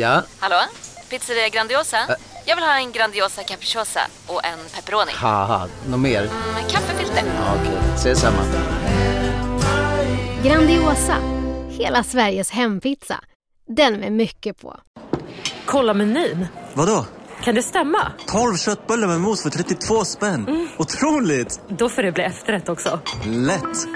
Ja, Hallå? Pizzeria Grandiosa? Jag vill ha en Grandiosa capriciosa och en pepperoni. haha, något mer? Med kaffefilter. Ja, Okej, ses samma. Grandiosa, hela Sveriges hempizza. Den med mycket på. Kolla menyn. Vadå? Kan det stämma? 12 köttbullar med mos för 32 spänn. Otroligt! Då får det bli efterrätt också. Lätt!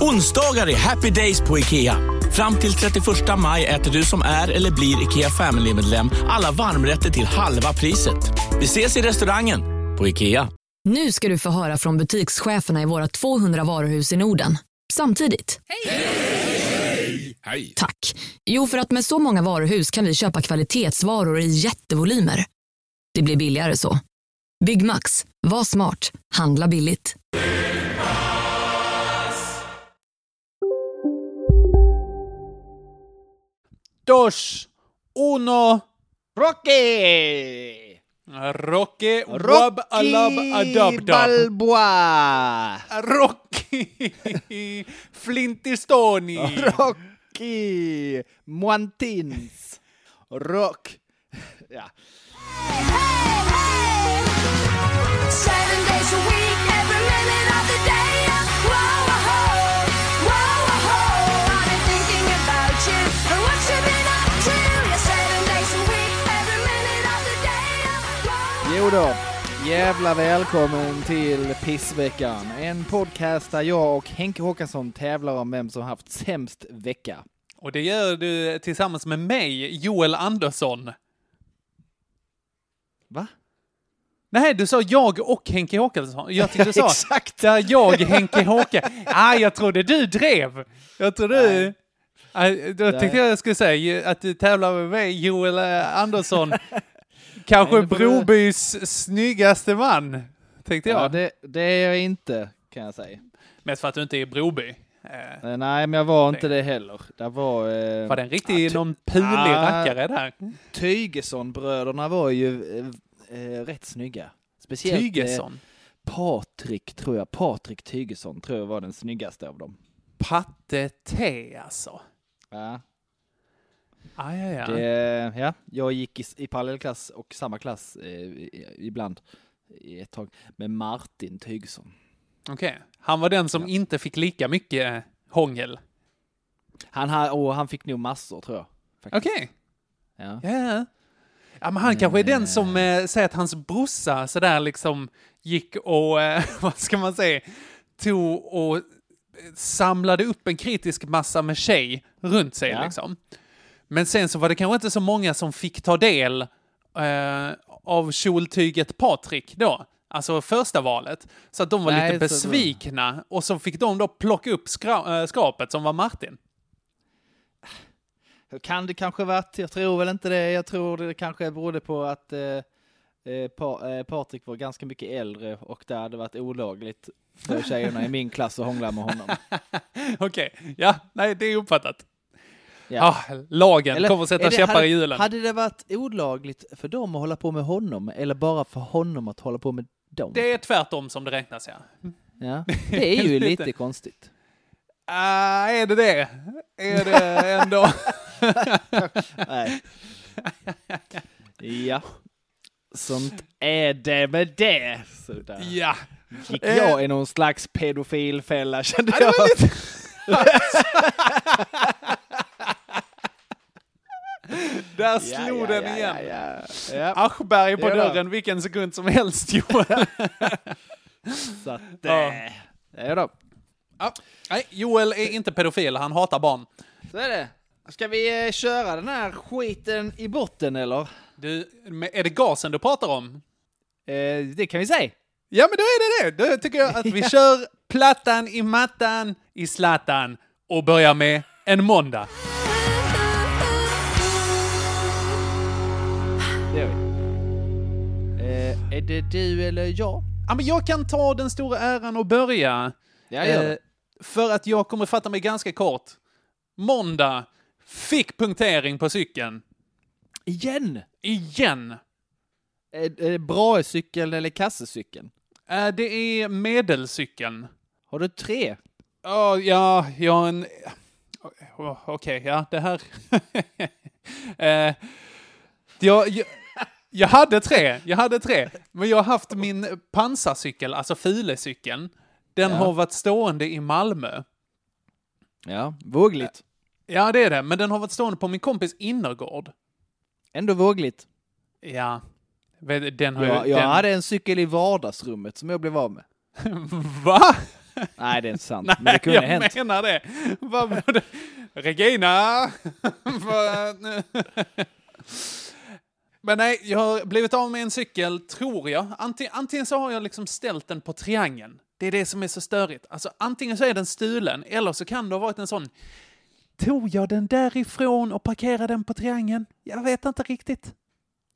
Onsdagar är happy days på IKEA. Fram till 31 maj äter du som är eller blir IKEA Family-medlem alla varmrätter till halva priset. Vi ses i restaurangen på IKEA. Nu ska du få höra från butikscheferna i våra 200 varuhus i Norden. Samtidigt. Hej! Tack. Jo, för att med så många varuhus kan vi köpa kvalitetsvaror i jättevolymer. Det blir billigare så. Byggmax. Var smart. Handla billigt. Dos, uno, Rocky! Rocky, Rob a Alab Adab Balboa! Rocky! Flintistoni! Rocky! Muantins! Rock! ja. Hey, hey, hey. Jo då. Jävla välkommen till Pissveckan. En podcast där jag och Henke Håkansson tävlar om vem som haft sämst vecka. Och det gör du tillsammans med mig, Joel Andersson. Va? Nej, du sa jag och Henke Håkansson. Jag tyckte du sa Exakt. där jag, Henke Håka. Ah, jag trodde du drev. Jag trodde... Ah, då tyckte jag jag skulle säga att du tävlar med mig, Joel eh, Andersson. Kanske Nej, får du- Brobys snyggaste man, tänkte jag. Ja, det, det är jag inte, kan jag säga. Mest för att du inte är Broby. Eh, Eh, Nej, men jag var inte det heller. Det var... Eh, var det en riktig, ja, ty- någon pulig Ah. rackare där? Tygesson-bröderna var ju eh, eh, rätt snygga. Speciellt eh, Tygesson? Patrik, tror jag. Patrik Tygesson tror jag var den snyggaste av dem. Patte T alltså. Ja. Ah, ja, ja. Det, ja, jag gick i, i parallellklass och samma klass eh, ibland i ett tag med Martin Tygesson. Okej. Han var den som inte fick lika mycket eh, hångel. Han, ha, och han fick nog massor tror jag. Okej. Ja. Ja, ja. Ja, men han kanske är den som eh, säger att hans brorsa sådär liksom gick och, eh, vad ska man säga, tog och eh, samlade upp en kritisk massa med tjej runt sig Ja. liksom. Men sen så var det kanske inte så många som fick ta del eh, av kjoltyget Patrik då. Alltså första valet. Så att de var Nej, lite så- besvikna. Och så fick de då plocka upp skra- eh, skrapet som var Martin. Kan det kanske varit, jag tror väl inte det. Jag tror det kanske berodde på att eh, eh, pa, eh, Patrik var ganska mycket äldre och det hade varit olagligt för tjejerna i min klass att hångla med honom. Okej, ja, nej, det är uppfattat. Ja. Ah, lagen Eller- kommer att sätta det- käppar hade, i hjulen. Hade det varit olagligt för dem att hålla på med honom eller bara för honom att hålla på med dem? Det är tvärtom som det räknas, ja. Ja, det är ju Lite. konstigt. Ah, är det det? Är det ändå? Nej. Ja. Sånt är det med det. Sådär. ja. Gick jag i någon slags pedofilfälla kände jag. Där slog den igen. Ja, ja. ja. Aschberg på dörren vilken sekund som helst, Joel. Så att, Ja. eh, ja då. ja. Nej, Joel är inte pedofil, han hatar barn. Så är det. Ska vi eh, köra den här skiten i botten eller? Du, är det gasen du pratar om? Eh, det kan vi säga. Ja, men då är det det. Då tycker jag att vi kör plattan i mattan i slattan och börjar med en måndag. Är det du eller jag? Ja, men jag kan ta den stora äran och börja. Ja, Eh, för att jag kommer fatta mig ganska kort. Måndag fick punktering på cykeln. Igen! Igen. Är, är det bra cykeln eller kassecykeln? Eh, det är medelcykeln. Har du tre? Ja, ja, jag har en... Oh, Okej, ja, det här... eh, Jag, jag, jag hade tre, jag hade tre. Men jag har haft min pansarcykel, alltså filecykeln. Den Ja. har varit stående i Malmö. Ja, vågligt. Ja, det är det. Men den har varit stående på min kompis innergård. Ändå vågligt. Ja. Den har Jag, ju... jag den... hade en cykel i vardagsrummet som jag blev av med. Va? Nej, det är inte sant. Nej, men det kunde jag hänt. menar det. Vad var det? Regina! Men nej, jag har blivit av med en cykel, tror jag. Antingen, antingen så har jag liksom ställt den på triangeln. Det är det som är så störigt. Alltså antingen så är den stulen, eller så kan det ha varit en sån... Tog jag den därifrån och parkerade den på triangeln? Jag vet inte riktigt.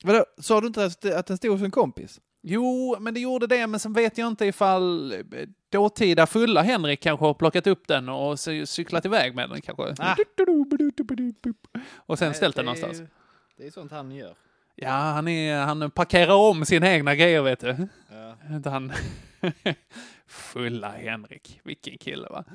Vadå, sa du inte att, att den stod hos en kompis? Jo, men det gjorde det, men sen vet jag inte ifall eh, dåtida fulla Henrik kanske har plockat upp den och cy- cyklat iväg med den kanske. Ah. Och sen ställt den det är- någonstans. Det är sånt han gör. Ja, han, är, han parkerar om sina egna grejer, vet du. Ja. Han... Fulla Henrik, vilken kille va?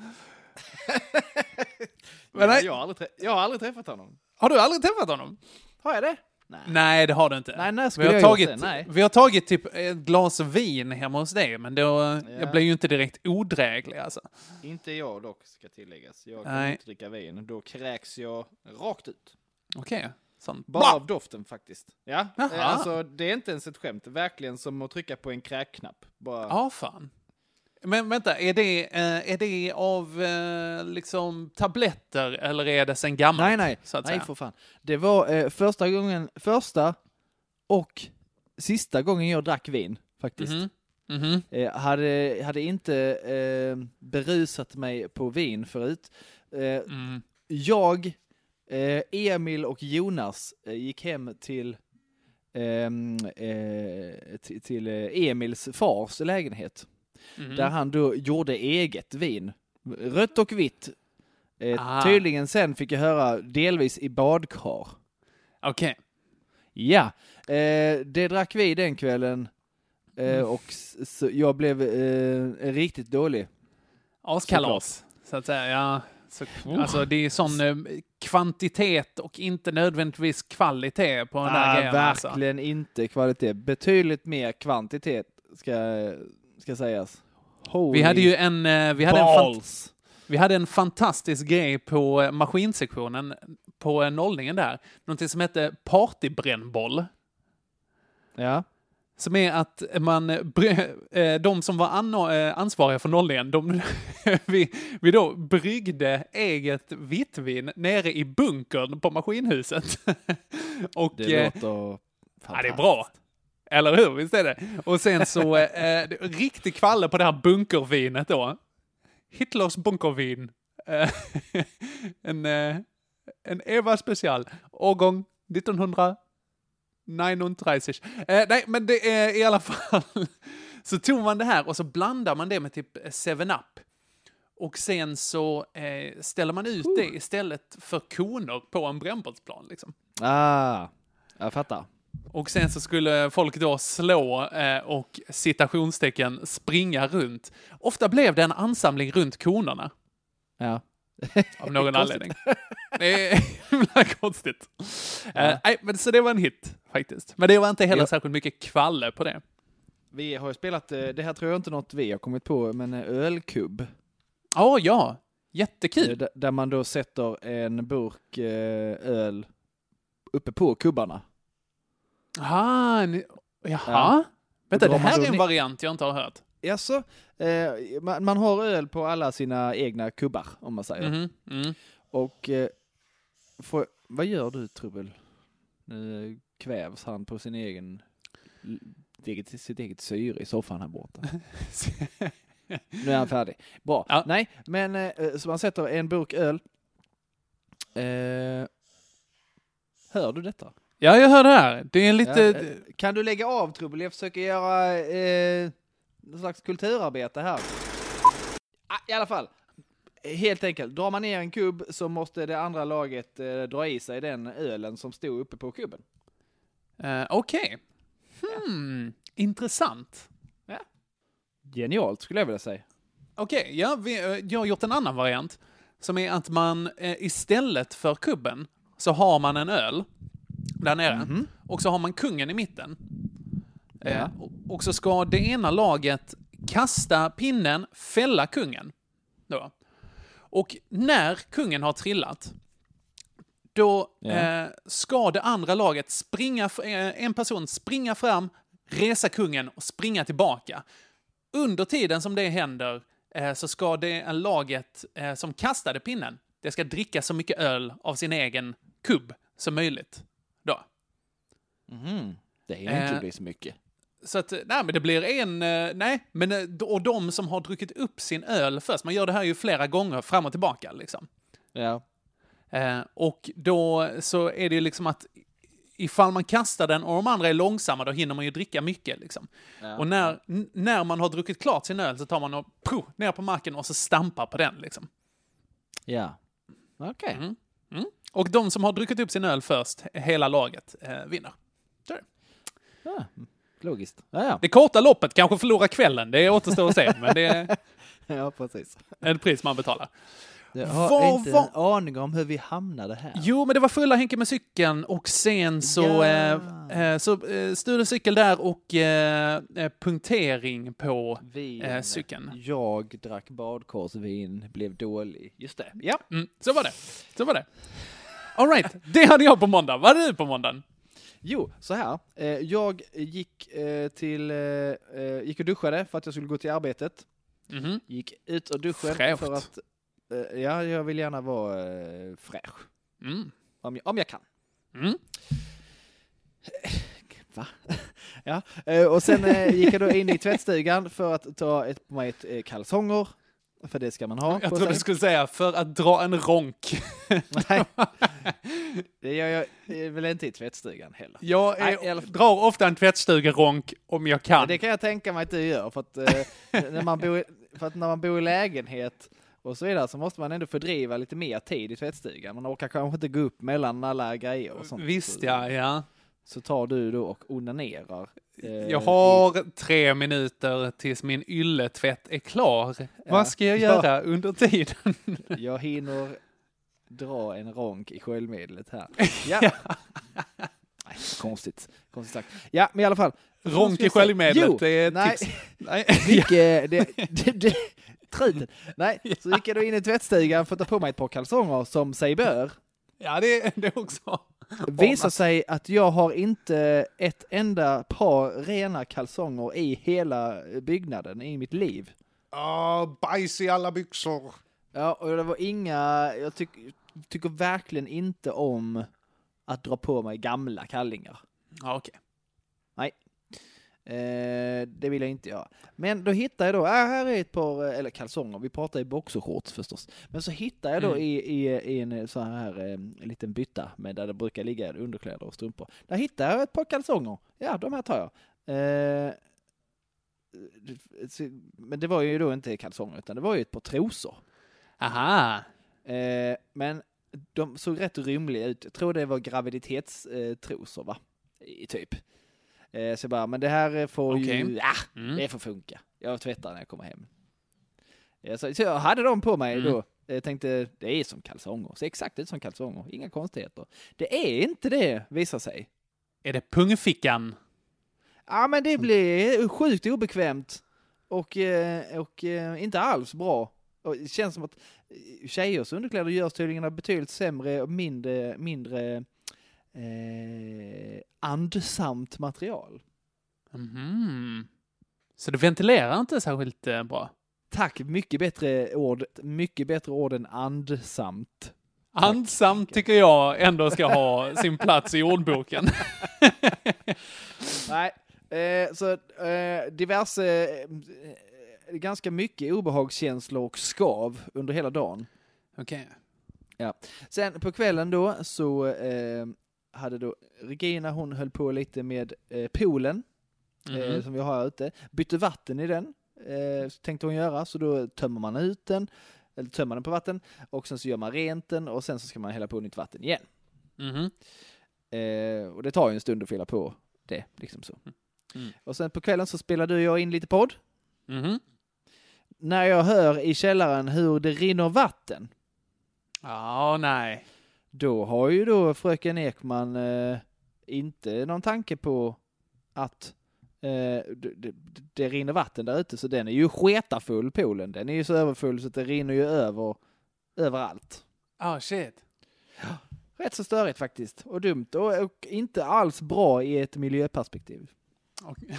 Men nej, jag, har aldrig jag har aldrig träffat honom. har du aldrig träffat honom? Har jag det? Nej. Nej, det har du inte. Nej, när vi, har jag tagit? Nej. vi har tagit typ ett glas vin hemma hos dig, men då, jag Ja. blev ju inte direkt odräglig alltså. Inte jag dock, ska tilläggas. Jag kan Nej. inte dricka vin. Då kräks jag rakt ut. Okej. Sån. Bara av doften faktiskt. Ja, eh, alltså det är inte ens ett skämt. Verkligen som att trycka på en kräkknapp. Bara... Ja, fan. Men vänta, är det, eh, är det av eh, liksom tabletter eller är det sen gammalt? Nej, nej. Så att Nej, säga? för fan. Det var eh, första gången, första och sista gången jag drack vin, faktiskt. Mhm. Mhm. Eh, hade, hade inte berusat mig på vin förut. Mm. Jag, eh, Emil och Jonas eh, gick hem till, ehm, eh, till, till eh, Emils fars lägenhet. Mhm. Där han då gjorde eget vin. Rött och vitt. Eh, Ah. Tydligen sen fick jag höra delvis i badkar. Okej. Ja, eh, det drack vi den kvällen. Mm. och jag blev eh, riktigt dålig. Askalas, så att säga. Ja. Så, alltså det är sån eh, kvantitet och inte nödvändigtvis kvalitet på den där grejen. Alltså. verkligen inte kvalitet. Betydligt mer kvantitet ska, ska sägas. Holy Vi hade ju en, eh, vi hade en, balls. vi hade en fantastisk grej på eh, maskinsektionen på eh, nollningen där. Någonting som hette partybrännboll. Ja. Som är att man, eh, de som var eh, ansvariga för nollningen, de, vi, vi då bryggde eget vittvin nere i bunkern på maskinhuset. Och, Det eh, låter ja, fantastiskt. det är bra. Eller hur? Visst är det? Och sen så, eh, riktig kvalle på det här bunkervinet då. Hitlers bunkervin. En, eh, en Eva special. Årgång 1939. Eh, nej, men det är i alla fall. Så tog man det här och så blandar man det med typ 7-Up. Och sen så eh, ställer man ut det istället för koner på en brännbollsplan. Liksom. Ah, jag fattar. Och sen så skulle folk då slå eh, och citationstecken springa runt. Ofta blev det en ansamling runt konerna. Ja. Av någon anledning. Det är himla konstigt. Eh, nej, men så det var en hit faktiskt. Men det var inte heller Ja. särskilt mycket kvalle på det. Vi har ju spelat, eh, det här tror jag inte något vi har kommit på, men eh, ölkubb. Ja, ja. Eh, Jättekul. Där, där man då sätter en burk öl uppe på kubbarna. Aha, ni, jaha. Ja. Vänta, det här är en variant jag inte har hört. Jaså? Eh, man, man har öl på alla sina egna kubbar, om man säger. Mhm, mm. Och eh, får, vad gör du Trubbel? Nu kvävs han på sin egen, eget, sitt eget syre i soffan här borta. Nu är han färdig. Bra. Ja. Nej, men eh, så man sätter en burk öl. Eh, hör du detta? Ja, jag hör det här. Det är lite... Ja, eh, kan du lägga av Trubbel? Jag försöker göra eh, någon slags kulturarbete här. Ah, I alla fall. Helt enkelt, drar man ner en kubb så måste det andra laget eh, dra i sig den ölen som stod uppe på kubben. eh, Okej. Hmm, intressant. Genialt skulle jag vilja säga. Okej, ja, vi, eh, jag har gjort en annan variant. Som är att man eh, istället för kubben så har man en öl där nere. Mhm. och så har man kungen i mitten. Ja. Eh, och- och så ska det ena laget kasta pinnen, fälla kungen. Då. Och när kungen har trillat, då Ja. eh, ska det andra laget springa, eh, en person springa fram, resa kungen och springa tillbaka. Under tiden som det händer eh, så ska det laget eh, som kastade pinnen, det ska dricka så mycket öl av sin egen kubb som möjligt. Då. Mhm. Det hinner inte Eh, bli så mycket. Så att, nej men det blir en, eh, nej, men eh, och de som har druckit upp sin öl först, man gör det här ju flera gånger fram och tillbaka liksom. Ja. Eh, och då så är det ju liksom att ifall man kastar den och de andra är långsamma, då hinner man ju dricka mycket liksom. Ja. Och när, när man har druckit klart sin öl så tar man och pro, ner på marken och så stampar på den liksom. Ja. Okej. Mm. Mm. Och de som har druckit upp sin öl först, hela laget, eh, vinner. Så är det. Ja. Logiskt. Ja, ja. Det korta loppet kanske förlorar kvällen, det återstår att se, men det är ja, precis. ett pris man betalar. Jag har Vad inte var- en aning om hur vi hamnade här. Jo, men det var fulla Henke med cykeln och sen så, Ja. eh, eh, så eh, stulen cykel där och eh, eh, punktering på eh, cykeln. Jag drack badkarsvin, blev dålig. Just det. Ja. Mm, så var det. Så var det. All right, det hade jag på måndag. Vad hade du på måndagen? Jo, så här. Eh, jag gick eh, till, eh, gick och duschade för att jag skulle gå till arbetet. Mhm. Gick ut ur duschen Fräscht. för att, ja, jag vill gärna vara fräsch. Mm. Om jag, om jag kan. Mm. Va? ja, och sen gick jag då in i tvättstugan för att ta ett, på mig ett kalsonger. För det ska man ha Jag trodde du skulle säga för att dra en ronk. Nej, det gör jag väl inte i tvättstugan heller. Jag Nej, är, alla- drar ofta en tvättstugeronk om jag kan. Det kan jag tänka mig att du gör, för att, eh, när, man bor, för att när man bor i lägenhet och så vidare så måste man ändå fördriva lite mer tid i tvättstugan. Man orkar kanske inte gå upp mellan alla grejer och sånt. Visst ja, ja. Så tar du då och onanerar. eh, Jag har tre minuter tills min ylletvätt är klar. Vad ska jag Ja. göra under tiden? i, jag hinner dra en ronk i sköljmedlet här. Ja. Nej, konstigt. Konstigt sagt. Ja, men i alla fall. Ronk i sköljmedlet, det är nej. tips. Nej. Det, det, det, truten. Nej, så gick jag då in i tvättstugan för att ta på mig ett par kalsonger som sig bör. Ja, det, det också. Visar sig att jag har inte ett enda par rena kalsonger i hela byggnaden i mitt liv. Åh, bajs i alla byxor. Ja, och det var inga, jag tyck, tycker verkligen inte om att dra på mig gamla kallingar. Ja, okej. Eh, det vill jag inte göra. Men då hittar jag då, ah, här är ett par, eh, eller kalsonger, vi pratar i boxershorts förstås. Men så hittar jag då Mm. i, i, i en så här eh, en liten bytta med där det brukar ligga underkläder och strumpor. Där hittar jag ett par kalsonger. Ja, de här tar jag. Eh, men det var ju då inte kalsonger utan det var ju ett par trosor. Aha. Eh, men de såg rätt rymliga ut. Jag tror det var graviditetstrosor va? I, typ. Eh, så jag bara, men det här får ju, Okej. ja, Mm. det får funka. Jag tvättar när jag kommer hem. Eh, så, så jag hade dem på mig Mm. då. Jag tänkte, det är som kalsonger. Ser exakt ut som kalsonger. Inga konstigheter. Det är inte det, visar sig. Är det pungfickan? Ja, men det blir sjukt obekvämt. Och, eh, och inte alls bra. Och det känns som att tjejers underkläder görs tydligen av betydligt sämre och mindre, mindre eh, andsamt material. Mhm. Så det ventilerar inte särskilt eh, bra? Tack, mycket bättre ord, mycket bättre ord än andsamt. Andsamt tycker jag ändå ska ha sin plats i ordboken. Nej, eh, så eh, diverse, eh, ganska mycket obehagskänslor och skav under hela dagen. Okej. Sen på kvällen då så eh, hade då Regina, hon höll på lite med eh, poolen eh, Mhm. som vi har här ute. Bytte vatten i den, eh, tänkte hon göra, så då tömmer man ut den, eller tömmer den på vatten och sen så gör man rent den och sen så ska man hälla på nytt vatten igen. Mhm. Eh, och det tar ju en stund att fylla på det, liksom så. Mm. Och sen på kvällen så spelade du och jag in lite podd. Mhm. När jag hör i källaren hur det rinner vatten, Ja, nej. Då har ju då fröken Ekman eh, inte någon tanke på att eh, det, det, det rinner vatten där ute, så den är ju sketafull poolen. Den är ju så överfull så att det rinner ju över överallt. Ah, shit. Rätt så störigt faktiskt, och dumt, och, och inte alls bra i ett miljöperspektiv.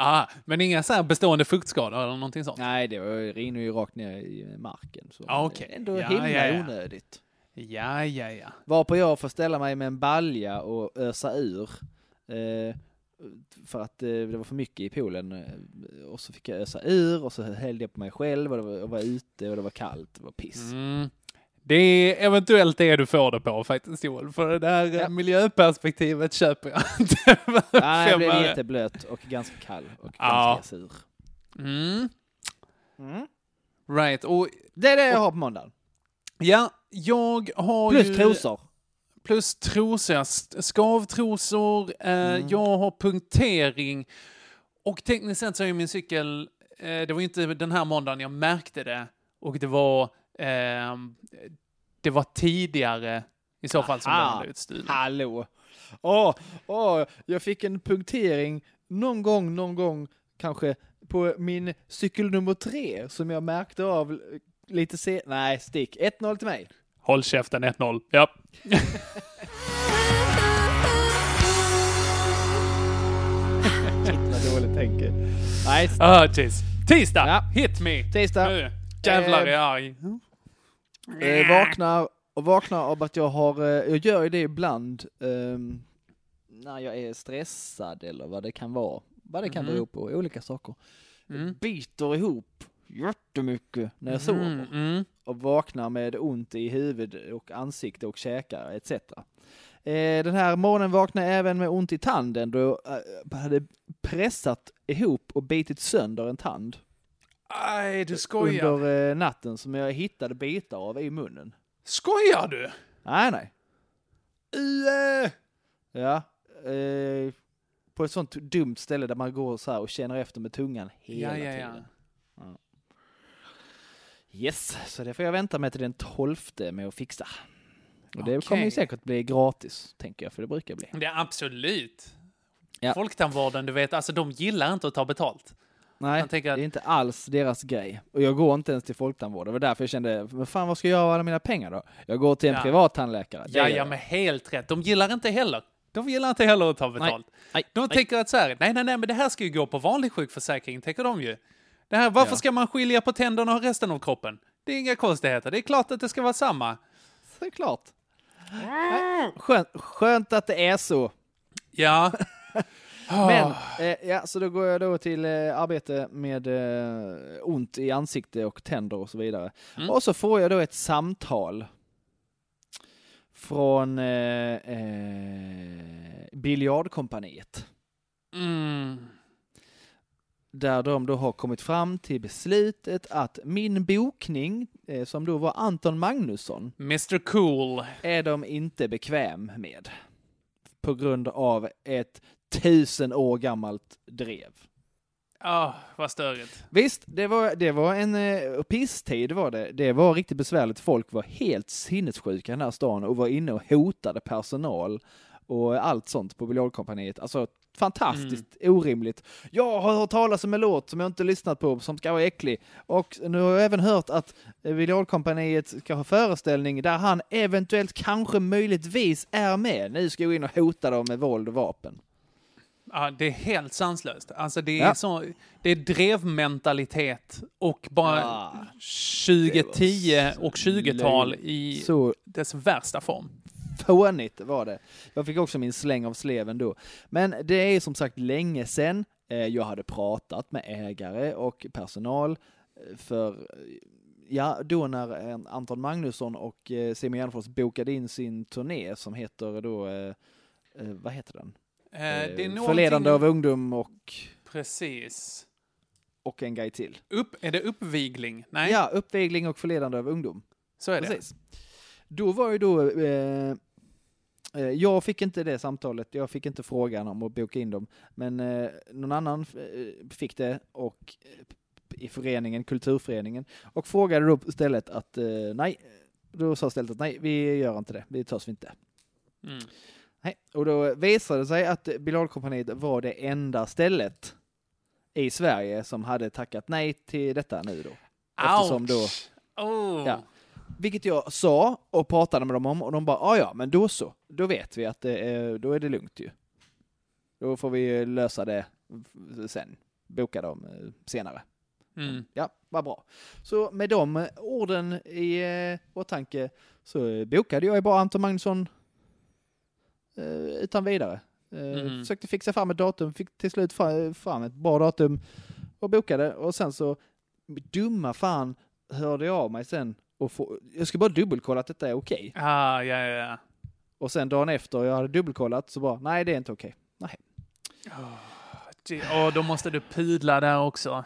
Ah, men inga så här bestående fuktskador eller någonting sånt? Nej, det rinner ju rakt ner i marken. Så Ah, är ändå Ja, himla ja, ja. onödigt. Ja, ja, ja. Varpå jag får ställa mig med en balja och ösa ur. Eh, för att eh, det var för mycket i poolen. eh, Och så fick jag ösa ur och så hällde jag på mig själv och det var, jag var ute och det var kallt. Det var piss. Mm. Det är eventuellt det du får det på faktiskt Joel, för det där Ja. ja. miljöperspektivet köper jag inte. Nej, jag blev jätteblöt och ganska kall och Ja. ganska sur. Mm. Mm. Right, och Det är det jag har på måndagen. Ja, jag har Plus ju... trosor. Plus trosor, ja. Skavtrosor, eh, Mm. jag har punktering. Och tekniskt sett så är ju min cykel, eh, det var ju inte den här måndagen jag märkte det. Och det var, ehm, det var tidigare i så fall som den Aha. hade blivit stulen. Hallå! Åh, åh, jag fick en punktering någon gång, någon gång kanske på min cykel nummer tre som jag märkte av lite se... Nej, stick. 1-0 till mig. Håll käften 1-0. Ja. Shit vad dåligt tänker. Nej, Ah. Tisdag, Ja. hit me. tisdag. Nu. Jävlar Eh, är jag arg. Eh, vaknar, och vaknar av att jag har, eh, jag gör ju det ibland ehm, när jag är stressad eller vad det kan vara. Vad det kan Mhm. bero på, olika saker. Mm. Biter ihop jättemycket när jag sover. Mm, mm. och vaknar med ont i huvud och ansikte och käkar etc. Eh, den här morgonen vaknade jag även med ont i tanden då jag eh, hade pressat ihop och bitit sönder en tand Aj, du skojar. under eh, natten som jag hittade bitar av i munnen. Skojar du? Nej, nej. Uh. Ja. Eh, på ett sånt dumt ställe där man går så här och känner efter med tungan hela Ja, ja, ja. tiden. Yes, så det får jag vänta med till den 12 med att fixa. Och det kommer ju säkert bli gratis, tänker jag, för det brukar bli. Det är absolut. Ja. Folktandvården, du vet, alltså de gillar inte att ta betalt. Nej, tänker att- det är inte alls deras grej. Och jag går inte ens till folktandvård. Det var därför jag kände, men fan vad ska jag göra av alla mina pengar då? Jag går till en Ja. privat tandläkare. Det Ja, gör ja, jag. men helt rätt. De gillar inte heller. De gillar inte heller att ta betalt. Nej, De nej. tänker att så här, nej, nej, nej, men det här ska ju gå på vanlig sjukförsäkring, tänker de ju. Det här, varför Ja. ska man skilja på tänderna och resten av kroppen? Det är inga konstigheter. Det är klart att det ska vara samma. Så är klart. Skönt, skönt att det är så. Ja. Men, eh, ja, så då går jag då till eh, arbete med eh, ont i ansikte och tänder och så vidare. Mm. Och så får jag då ett samtal från eh, eh, Biljardkompaniet. Mm. Där de då har kommit fram till beslutet att min bokning, eh, som då var Anton Magnusson, Mr Cool. är de inte bekväm med. På grund av ett tusen år gammalt drev. Ah, vad störigt. Visst, det var, det var en eh, pisstid var det. Det var riktigt besvärligt. Folk var helt sinnessjuka i den här stan och var inne och hotade personal och allt sånt på biljardkompaniet. Alltså fantastiskt orimligt. Jag har hört talas om en låt som jag inte lyssnat på som ska vara äcklig och nu har jag även hört att biljardkompaniet ska ha föreställning där han eventuellt kanske möjligtvis är med. Nu ska jag gå in och hota dem med våld och vapen. Ja, det är helt sanslöst. Alltså det är, Ja. så, det är drevmentalitet och bara Ah, 2010 det var och 20-tal löjligt. i Så dess värsta form. Fånigt var det. Jag fick också min släng av sleven då. Men det är som sagt länge sedan eh, jag hade pratat med ägare och personal eh, för eh, Ja, då när Anton Magnusson och Simon Gärdenfors bokade in sin turné som heter då, vad heter den? Eh, det är Eh, någonting... Förledande av ungdom och, Precis. och en grej till. Upp, är det uppvigling? Nej, Ja, uppvigling och förledande av ungdom. så är det. Precis. Då var ju då, eh, jag fick inte det samtalet, jag fick inte frågan om att boka in dem, men eh, någon annan eh, fick det och eh, i föreningen, kulturföreningen, och frågade då istället att eh, nej, då sa stället att nej, vi gör inte det, det törs vi inte. Mm. Nej. Och då visade det sig att Bilalkompaniet var det enda stället i Sverige som hade tackat nej till detta nu då. Eftersom då, Oh. Ja. Vilket jag sa och pratade med dem om och de bara, ja ja, men då så. Då vet vi att det är, då är det lugnt ju. Då får vi lösa det sen. Boka dem eh, senare. Mm. Ja, vad bra. Så med de orden i eh, åtanke så bokade jag ju bara Anton Magnusson eh, utan vidare. Eh, Mhm. Försökte fixa fram ett datum, fick till slut fram ett bra datum och bokade och sen så dumma fan hörde jag av mig sen och få, jag ska bara dubbelkolla att detta är okej. Ah, ja, ja, ja. Och sen dagen efter jag hade dubbelkollat så bara, nej det är inte okej. Nej. Det- Åh, då måste du pudla där också.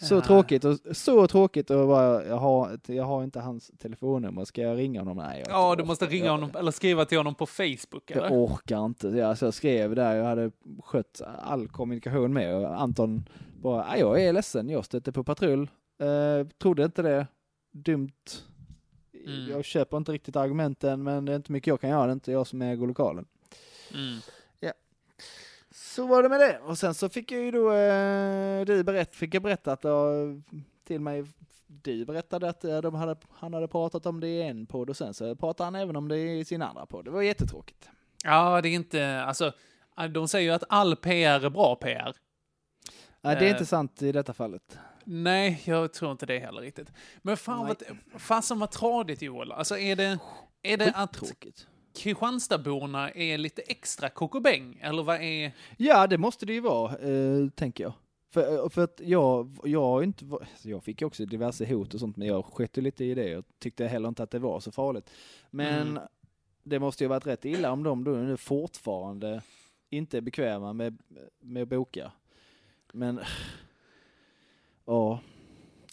Så Ja. tråkigt och så tråkigt och bara, jag har, jag har inte hans telefonnummer, ska jag ringa honom? Nej. jag Ja, du måste ringa Jag- honom eller skriva till honom på Facebook, Jag eller? orkar inte. Jag, så jag skrev där, jag hade skött all kommunikation med och Anton bara, "Ah, jag är ledsen, jag stötte på patrull. Eh, trodde inte det. Dumt. Mm. Jag köper inte riktigt argumenten, men det är inte mycket jag kan göra, det är inte jag som äger lokalen. Mm. Så var det med det. Och sen så fick jag ju då, eh, du berätt, fick jag berättat och till mig, du berättade att eh, de hade, han hade pratat om det i en podd och sen så pratade han även om det i sin andra podd. Det var jättetråkigt. Ja, det är inte, alltså, de säger ju att all PR är bra PR. Nej, det är Eh. inte sant i detta fallet. Nej, jag tror inte det heller riktigt. Men fan vad, fasen vad tradigt Joel. Alltså är det, är det att Skittråkigt. Kristianstadborna är lite extra kokobäng? Eller vad är... Ja, det måste det ju vara, eh, tänker jag. För, eh, för att jag, jag har inte, alltså jag fick ju också diverse hot och sånt, men jag sket ju lite i det. Jag tyckte heller inte att det var så farligt. Men Mm. det måste ju varit rätt illa om de då nu fortfarande inte är bekväma med, med att boka. Men, ja.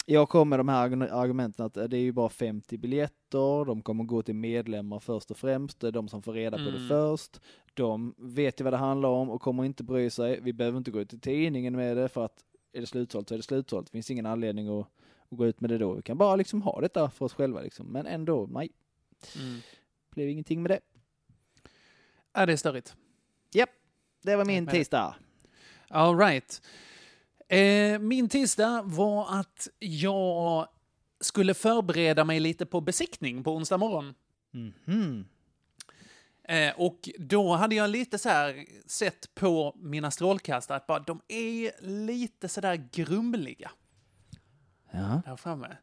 Jag kommer med de här argu- argumenten att det är ju bara 50 biljetter, de kommer gå till medlemmar först och främst, det är de som får reda på det Mm. först. De vet ju vad det handlar om och kommer inte bry sig. Vi behöver inte gå ut i tidningen med det för att är det slutsålt så är det slutsålt. Det finns ingen anledning att, att gå ut med det då. Vi kan bara liksom ha detta för oss själva liksom. Men ändå, nej, Mm. blev ingenting med det. Ja, det är störigt. Det var min tisdag. All right. Eh, min tisdag var att jag skulle förbereda mig lite på besiktning på onsdag morgon. Mhm. Eh, och då hade jag lite så här sett på mina strålkastare att bara, de är lite så där grumliga Ja. där framme.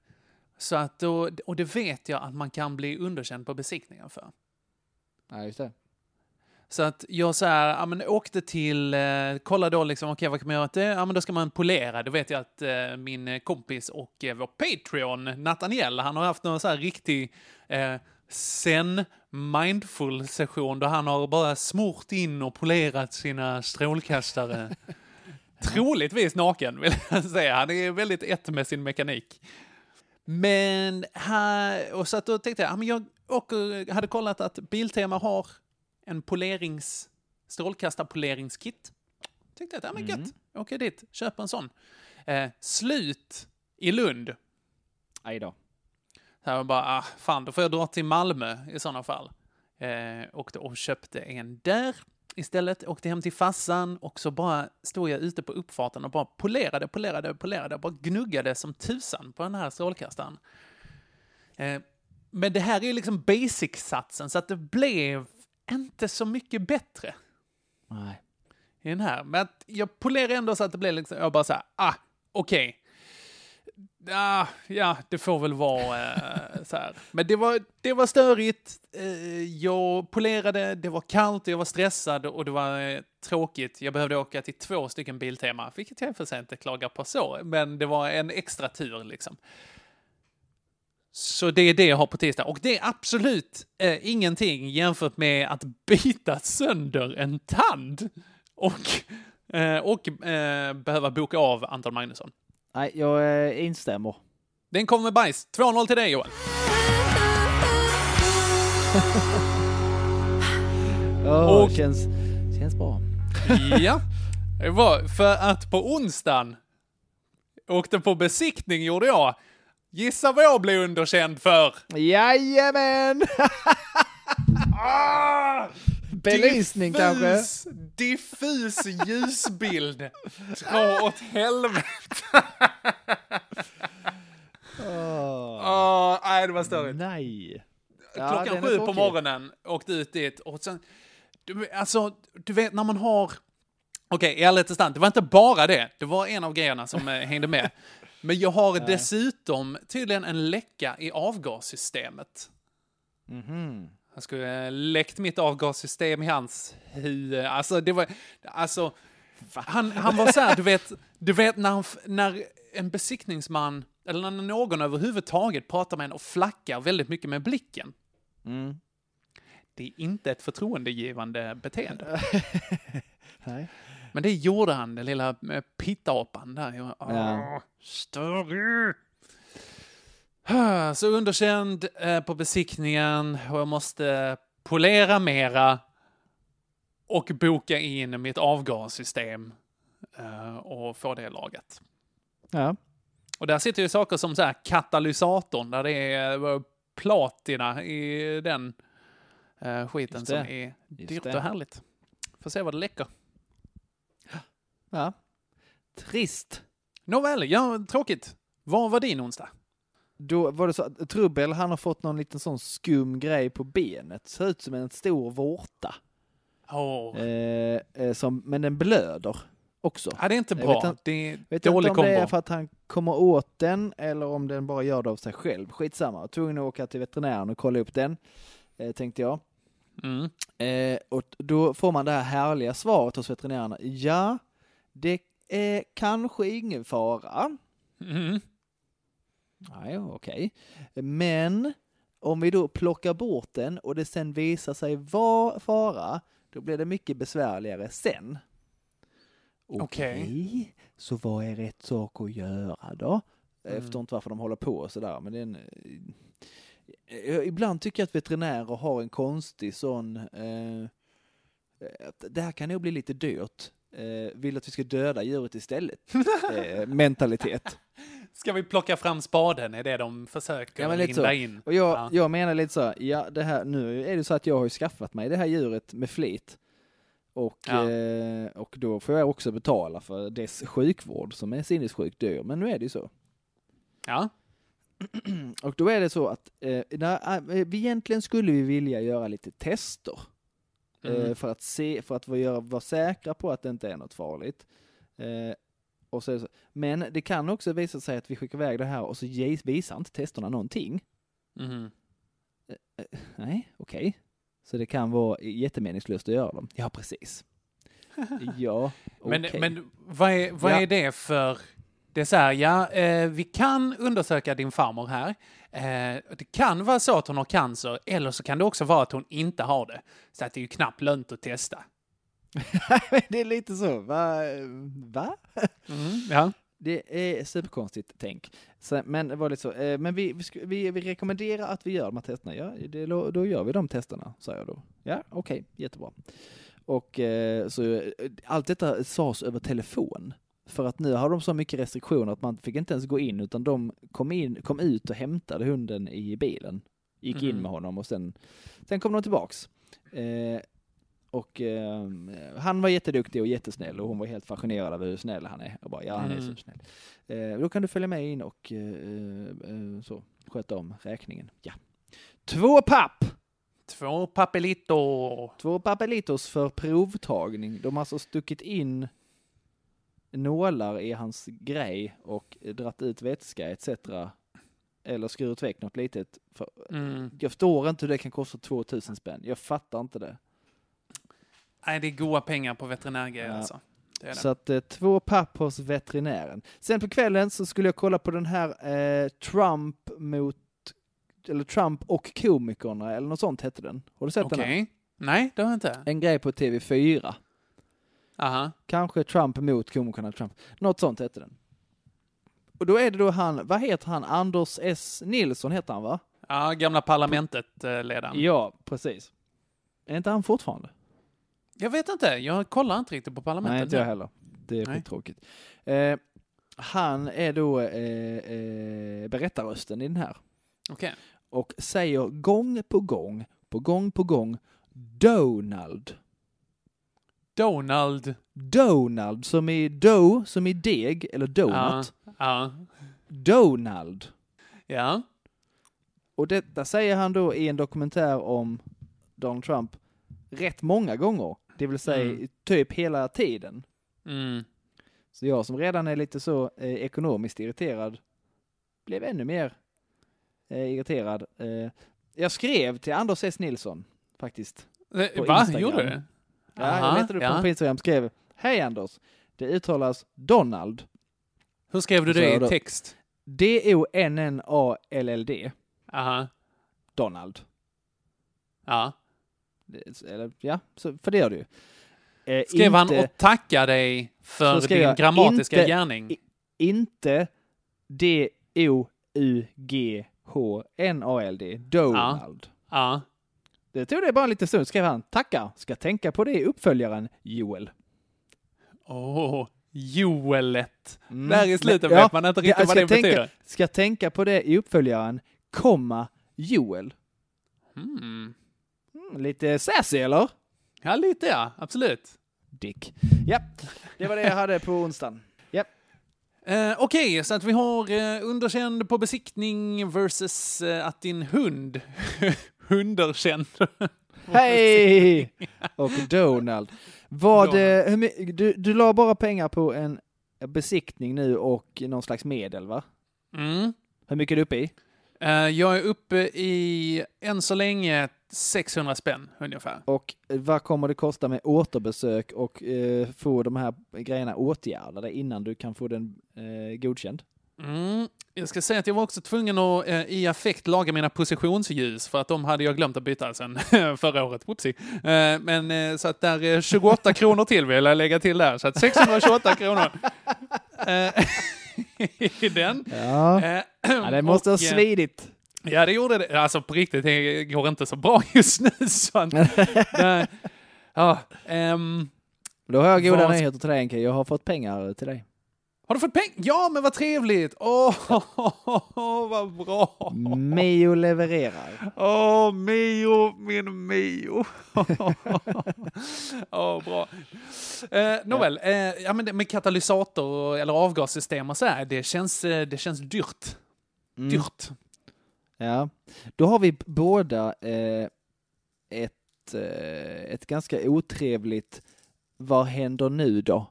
Så att då, och det vet jag att man kan bli underkänd på besiktningen för. ja, just det. Så att jag så här, ja, men åkte till, eh, kolla då liksom, okej vad kan man göra åt det? Ja men då ska man polera. Då vet jag att eh, min kompis och eh, vår Patreon, Nathaniel, han har haft någon så här riktig eh, zen mindful session då han har bara smort in och polerat sina strålkastare. Troligtvis naken vill jag säga. Han är väldigt ett med sin mekanik. Men här, och så att då tänkte jag, ja, men jag åker, hade kollat att Biltema har en polerings, strålkastarpoleringskit. Tänkte att, ja men gött, åker dit, köper en sån. Eh, slut i Lund. Aj då. Här bara, ah, fan, då får jag dra till Malmö i sådana fall. Eh, åkte och köpte en där istället, åkte hem till fassan och så bara stod jag ute på uppfarten och bara polerade, polerade, polerade, bara gnuggade som tusan på den här strålkastaren. Eh, men det här är liksom basic-satsen, så att det blev inte så mycket bättre Nej. i den här. Men jag polerar ändå så att det blir liksom, jag bara så här, ah, okej. Ah, ja, det får väl vara eh, så här. Men det var, det var störigt. Eh, jag polerade, det var kallt, jag var stressad och det var eh, tråkigt. Jag behövde åka till två stycken Biltema, vilket jag i och för sig inte klagar på så, men det var en extra tur liksom. Så det är det jag har på tisdag. Och det är absolut eh, ingenting jämfört med att bita sönder en tand och, eh, och eh, behöva boka av Anton Magnusson. Nej, jag eh, instämmer. Den kommer med bajs. 2-0 till dig Johan. Oh, Och- känns, känns bra. Ja, det var för att på onsdagen åkte på besiktning gjorde jag. Gissa vad jag blev underkänd för? Jajamän! belysning kanske? diffus, diffus ljusbild. Dra åt helvete. Åh, nej, det var störigt. Nej. Ja, Klockan är sju på morgonen, åkte ut dit och sen... Du, alltså, du vet när man har... Okej, i ärlighetens namn, det var inte bara det. Det var en av grejerna som eh, hängde med. Men jag har dessutom tydligen en läcka i avgassystemet. Mhm. Jag skulle eh, läckt mitt avgassystem i hans huvud. Alltså, det var... Alltså, han, han var så här, du vet, du vet när, han, när en besiktningsman, eller när någon överhuvudtaget pratar med en och flackar väldigt mycket med blicken. Mm. Det är inte ett förtroendegivande beteende. Nej. Men det gjorde han, den lilla eh, pittapan där. Jag, Ja. Större! Så underkänd eh, på besiktningen och jag måste polera mera och boka in mitt avgassystem eh, och få det lagat. Ja. Och där sitter ju saker som så här katalysatorn, där det är platina i den skiten som är dyrt och härligt. Får se vad det läcker. Ja. Trist. Nåväl, ja, tråkigt. Vad var din onsdag? Då var det så att Trubbel, han har fått någon liten sån skum grej på benet. Ser ut som en stor vårta. Åh, Eh, eh, som, men den blöder också. ja, det är inte jag bra. vet inte- det är Vet dålig inte om det är kombo. för att han kommer åt den eller om den bara gör det av sig själv. Skitsamma. Jag tvungen att åka till veterinären och kolla upp den, eh, tänkte jag. Mm. Eh, och då får man det här härliga svaret hos veterinärerna. Ja, det är kanske ingen fara. Mm. Nej, okej. Men om vi då plockar bort den och det sen visar sig vara fara, då blir det mycket besvärligare sen. Okej. så vad är rätt sak att göra då? Jag Mm. förstår inte varför de håller på och sådär, men det är en... eh, Ibland tycker jag att veterinärer har en konstig sån... Eh, att det här kan nog bli lite dyrt. Eh, vill att vi ska döda djuret istället. eh, mentalitet. Ska vi plocka fram spaden? Är det de försöker Ja, men lite linda så. in? Och jag, Ja. jag menar lite så, här, ja det här, nu är det så att jag har ju skaffat mig det här djuret med flit. Och, Ja. eh, och då får jag också betala för dess sjukvård som är sinnessjukt dyr. Men nu är det ju så. Ja. Och då är det så att eh, när, eh, vi egentligen skulle vi vilja göra lite tester. Eh, Mm. för att se, för att vara, vara säkra på att det inte är något farligt. Eh, och så är det så. Men det kan också visa sig att vi skickar iväg det här och så visar inte testerna någonting. Mhm. Nej, okej. Så det kan vara jättemeningslöst att göra dem? Ja, precis. ja, Men, okej. men vad, är, vad Ja. är det för... Det är så här, ja, eh, vi kan undersöka din farmor här. Eh, det kan vara så att hon har cancer, eller så kan det också vara att hon inte har det. Så att det är ju knappt lönt att testa. det är lite så. Va? Va? Ja. Det är superkonstigt tänk. Så, men det var lite så. Eh, men vi, vi, vi, rekommenderar att vi gör de här testerna. Ja, det, då, gör vi de testerna, sa jag då. Ja, okej, jättebra. Och eh, så eh, allt detta sades över telefon. För att nu har de så mycket restriktioner att man fick inte ens gå in utan de kom, in, kom ut och hämtade hunden i bilen. Gick in Mhm. med honom och sen, sen kom de tillbaks. Eh, och eh, han var jätteduktig och jättesnäll och hon var helt fascinerad över hur snäll han är. Jag bara, ja han är Mm. supersnäll. Eh, då kan du följa med in och eh, eh, så, sköta om räkningen. Ja. Två papp! Två papelito. Två papelitos för provtagning. De har alltså stuckit in nålar i hans grej och dratt ut vätska etc. Eller skurit väck något litet. För, Mm. jag förstår inte hur det kan kosta 2000 spänn. Jag fattar inte det. Nej, det är goda pengar på veterinärgrejer Ja. alltså. Det det. Så att eh, två papp hos veterinären. Sen på kvällen så skulle jag kolla på den här eh, Trump mot, eller Trump och komikerna eller något sånt hette den. Har du sett den? här? Okej. Nej, det har jag inte. En grej på TV4. Aha. Kanske Trump mot komikerna Trump. Något sånt hette den. Och då är det då han, vad heter han? Anders S. Nilsson heter han va? Ja, gamla parlamentet-ledaren. Ja, precis. Är inte han fortfarande? Jag vet inte, jag kollar inte riktigt på parlamentet. Nej, inte jag heller. Det är Nej. skittråkigt. Eh, han är då eh, eh, berättarrösten i den här. Okej. och säger gång på gång, på gång på gång, Donald. Donald. Donald, som i dough, som i deg, eller donut. Ja. Ja. Donald. ja. Och detta säger han då i en dokumentär om Donald Trump rätt många gånger. Det vill säga Mm. typ hela tiden. Mm. Så jag som redan är lite så eh, ekonomiskt irriterad blev ännu mer eh, irriterad. Eh, jag skrev till Anders S. Nilsson faktiskt. Eh, Va? Instagram. Gjorde du? Ja, Aha, jag letade upp ja. på Instagram skrev Hej Anders, det uttalas Donald. Hur skrev du det i text? D-O-N-N-A-L-L-D. Aha. Donald. Ja. Eller, ja, så, för det gör du ju. Eh, Skrev han inte- och tacka dig för din grammatiska inte- gärning? i- Inte D-O-U-G-H-N-A-L-D. Donald. Ja. Det tog det bara en liten stund, skrev han. Tackar, ska tänka på det i uppföljaren, Joel. Åh, Joelet. Mm. Där i slutet Men- vet ja, man inte riktigt vad det tänka, betyder. Ska tänka på det i uppföljaren, komma, Joel. Mm. Mm, lite sassy eller? Ja, lite ja. Absolut. Dick. Ja, det var det jag hade på onsdagen. Ja. Eh, Okej, så att vi har eh, underkänd på besiktning versus eh, att din hund underkänd. Hej! Och Donald. Vad, Donald. eh, hur, my- du, du la bara pengar på en besiktning nu och någon slags medel va? Mm. Hur mycket är du uppe i? Eh, jag är uppe i, än så länge, 600 spänn ungefär. Och vad kommer det kosta med återbesök och eh, få de här grejerna åtgärdade innan du kan få den eh, godkänd? Mm. Jag ska säga att jag var också tvungen att eh, i affekt laga mina positionsljus för att de hade jag glömt att byta sen förra året. Whoopsie. Eh, men eh, så att där är 28 kronor till vill jag lägga till där. Så att 628 kronor. Eh, I den. Ja, Eh, ja det måste ha och, eh, svidit. Ja, det gjorde det. Alltså på riktigt, det går inte så bra just nu. Så att, ja, ehm, Då har jag goda nyheter till dig. Jag har fått pengar till dig. Har du fått pengar? Ja, men vad trevligt! Åh, vad bra! Mio levererar. Åh, Mio, min Mio. Åh, bra. Eh, nåväl, eh, ja, men det, med katalysator och- eller avgassystem och så här, det känns, eh, det känns dyrt. Mm. Dyrt. Ja, då har vi båda eh, ett, eh, ett ganska otrevligt vad händer nu då?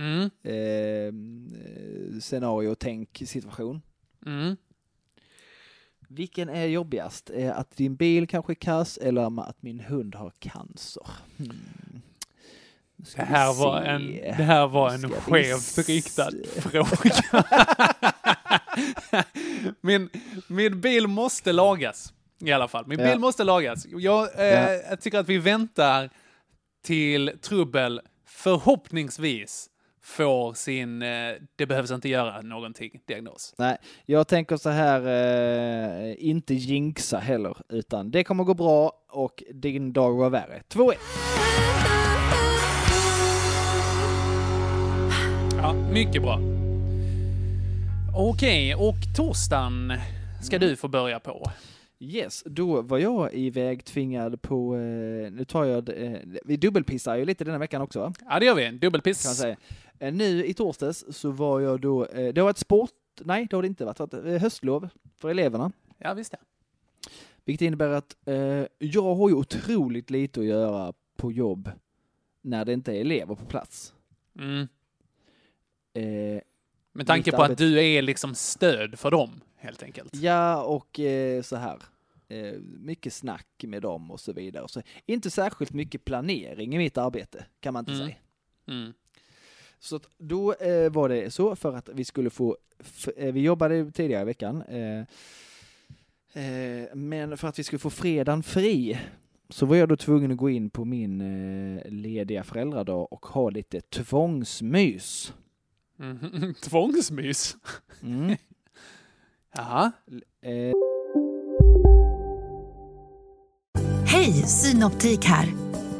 Mm, Eh, eh, scenario, tänk, situation. mm. Vilken är jobbigast? Eh, att din bil kanske är kass eller att min hund har cancer? Hmm. Det här var se. en, det här var en skevt riktad fråga. min, min bil måste lagas. I alla fall. Min Ja. bil måste lagas. Jag, eh, Ja. jag tycker att vi väntar till trubbel förhoppningsvis får sin eh, det behövs inte göra någonting diagnos. Nej, jag tänker så här, eh, inte jinxa heller, utan det kommer gå bra och din dag var värre. 2-1. Ja, mycket bra. Okej, och torsdagen ska du få börja på. Yes, då var jag iväg tvingad på, eh, nu tar jag, eh, vi dubbelpissar ju lite denna veckan också va? Ja, det gör vi. Kan Dubbelpiss. säga. Eh, nu i torsdags så var jag då, eh, det var ett sport, nej det har det inte varit, det har varit eh, höstlov för eleverna. Ja, visst det. Vilket innebär att eh, jag har ju otroligt lite att göra på jobb när det inte är elever på plats. Mm. Eh, Med tanke på att du är liksom stöd för dem, helt enkelt. Ja, och eh, så här. Eh, mycket snack med dem och så vidare. Så inte särskilt mycket planering i mitt arbete, kan man inte Mm. säga. Mm. Så att då eh, var det så för att vi skulle få, eh, vi jobbade tidigare i veckan, eh, eh, men för att vi skulle få fredagen fri så var jag då tvungen att gå in på min eh, lediga föräldradag och ha lite tvångsmys. Mhm. Tvångsmys. Mm. Jaha. Eh, Hej, Synoptik här.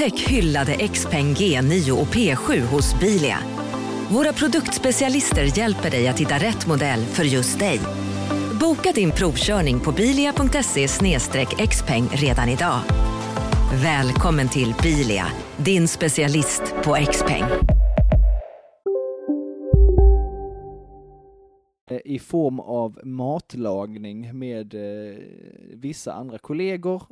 Upptäck hyllade XPeng G9 och P7 hos Bilia. Våra produktspecialister hjälper dig att hitta rätt modell för just dig. Boka din provkörning på bilia.se xpeng redan idag. Välkommen till Bilia, din specialist på XPeng. Eh, i form av matlagning med eh, vissa andra kollegor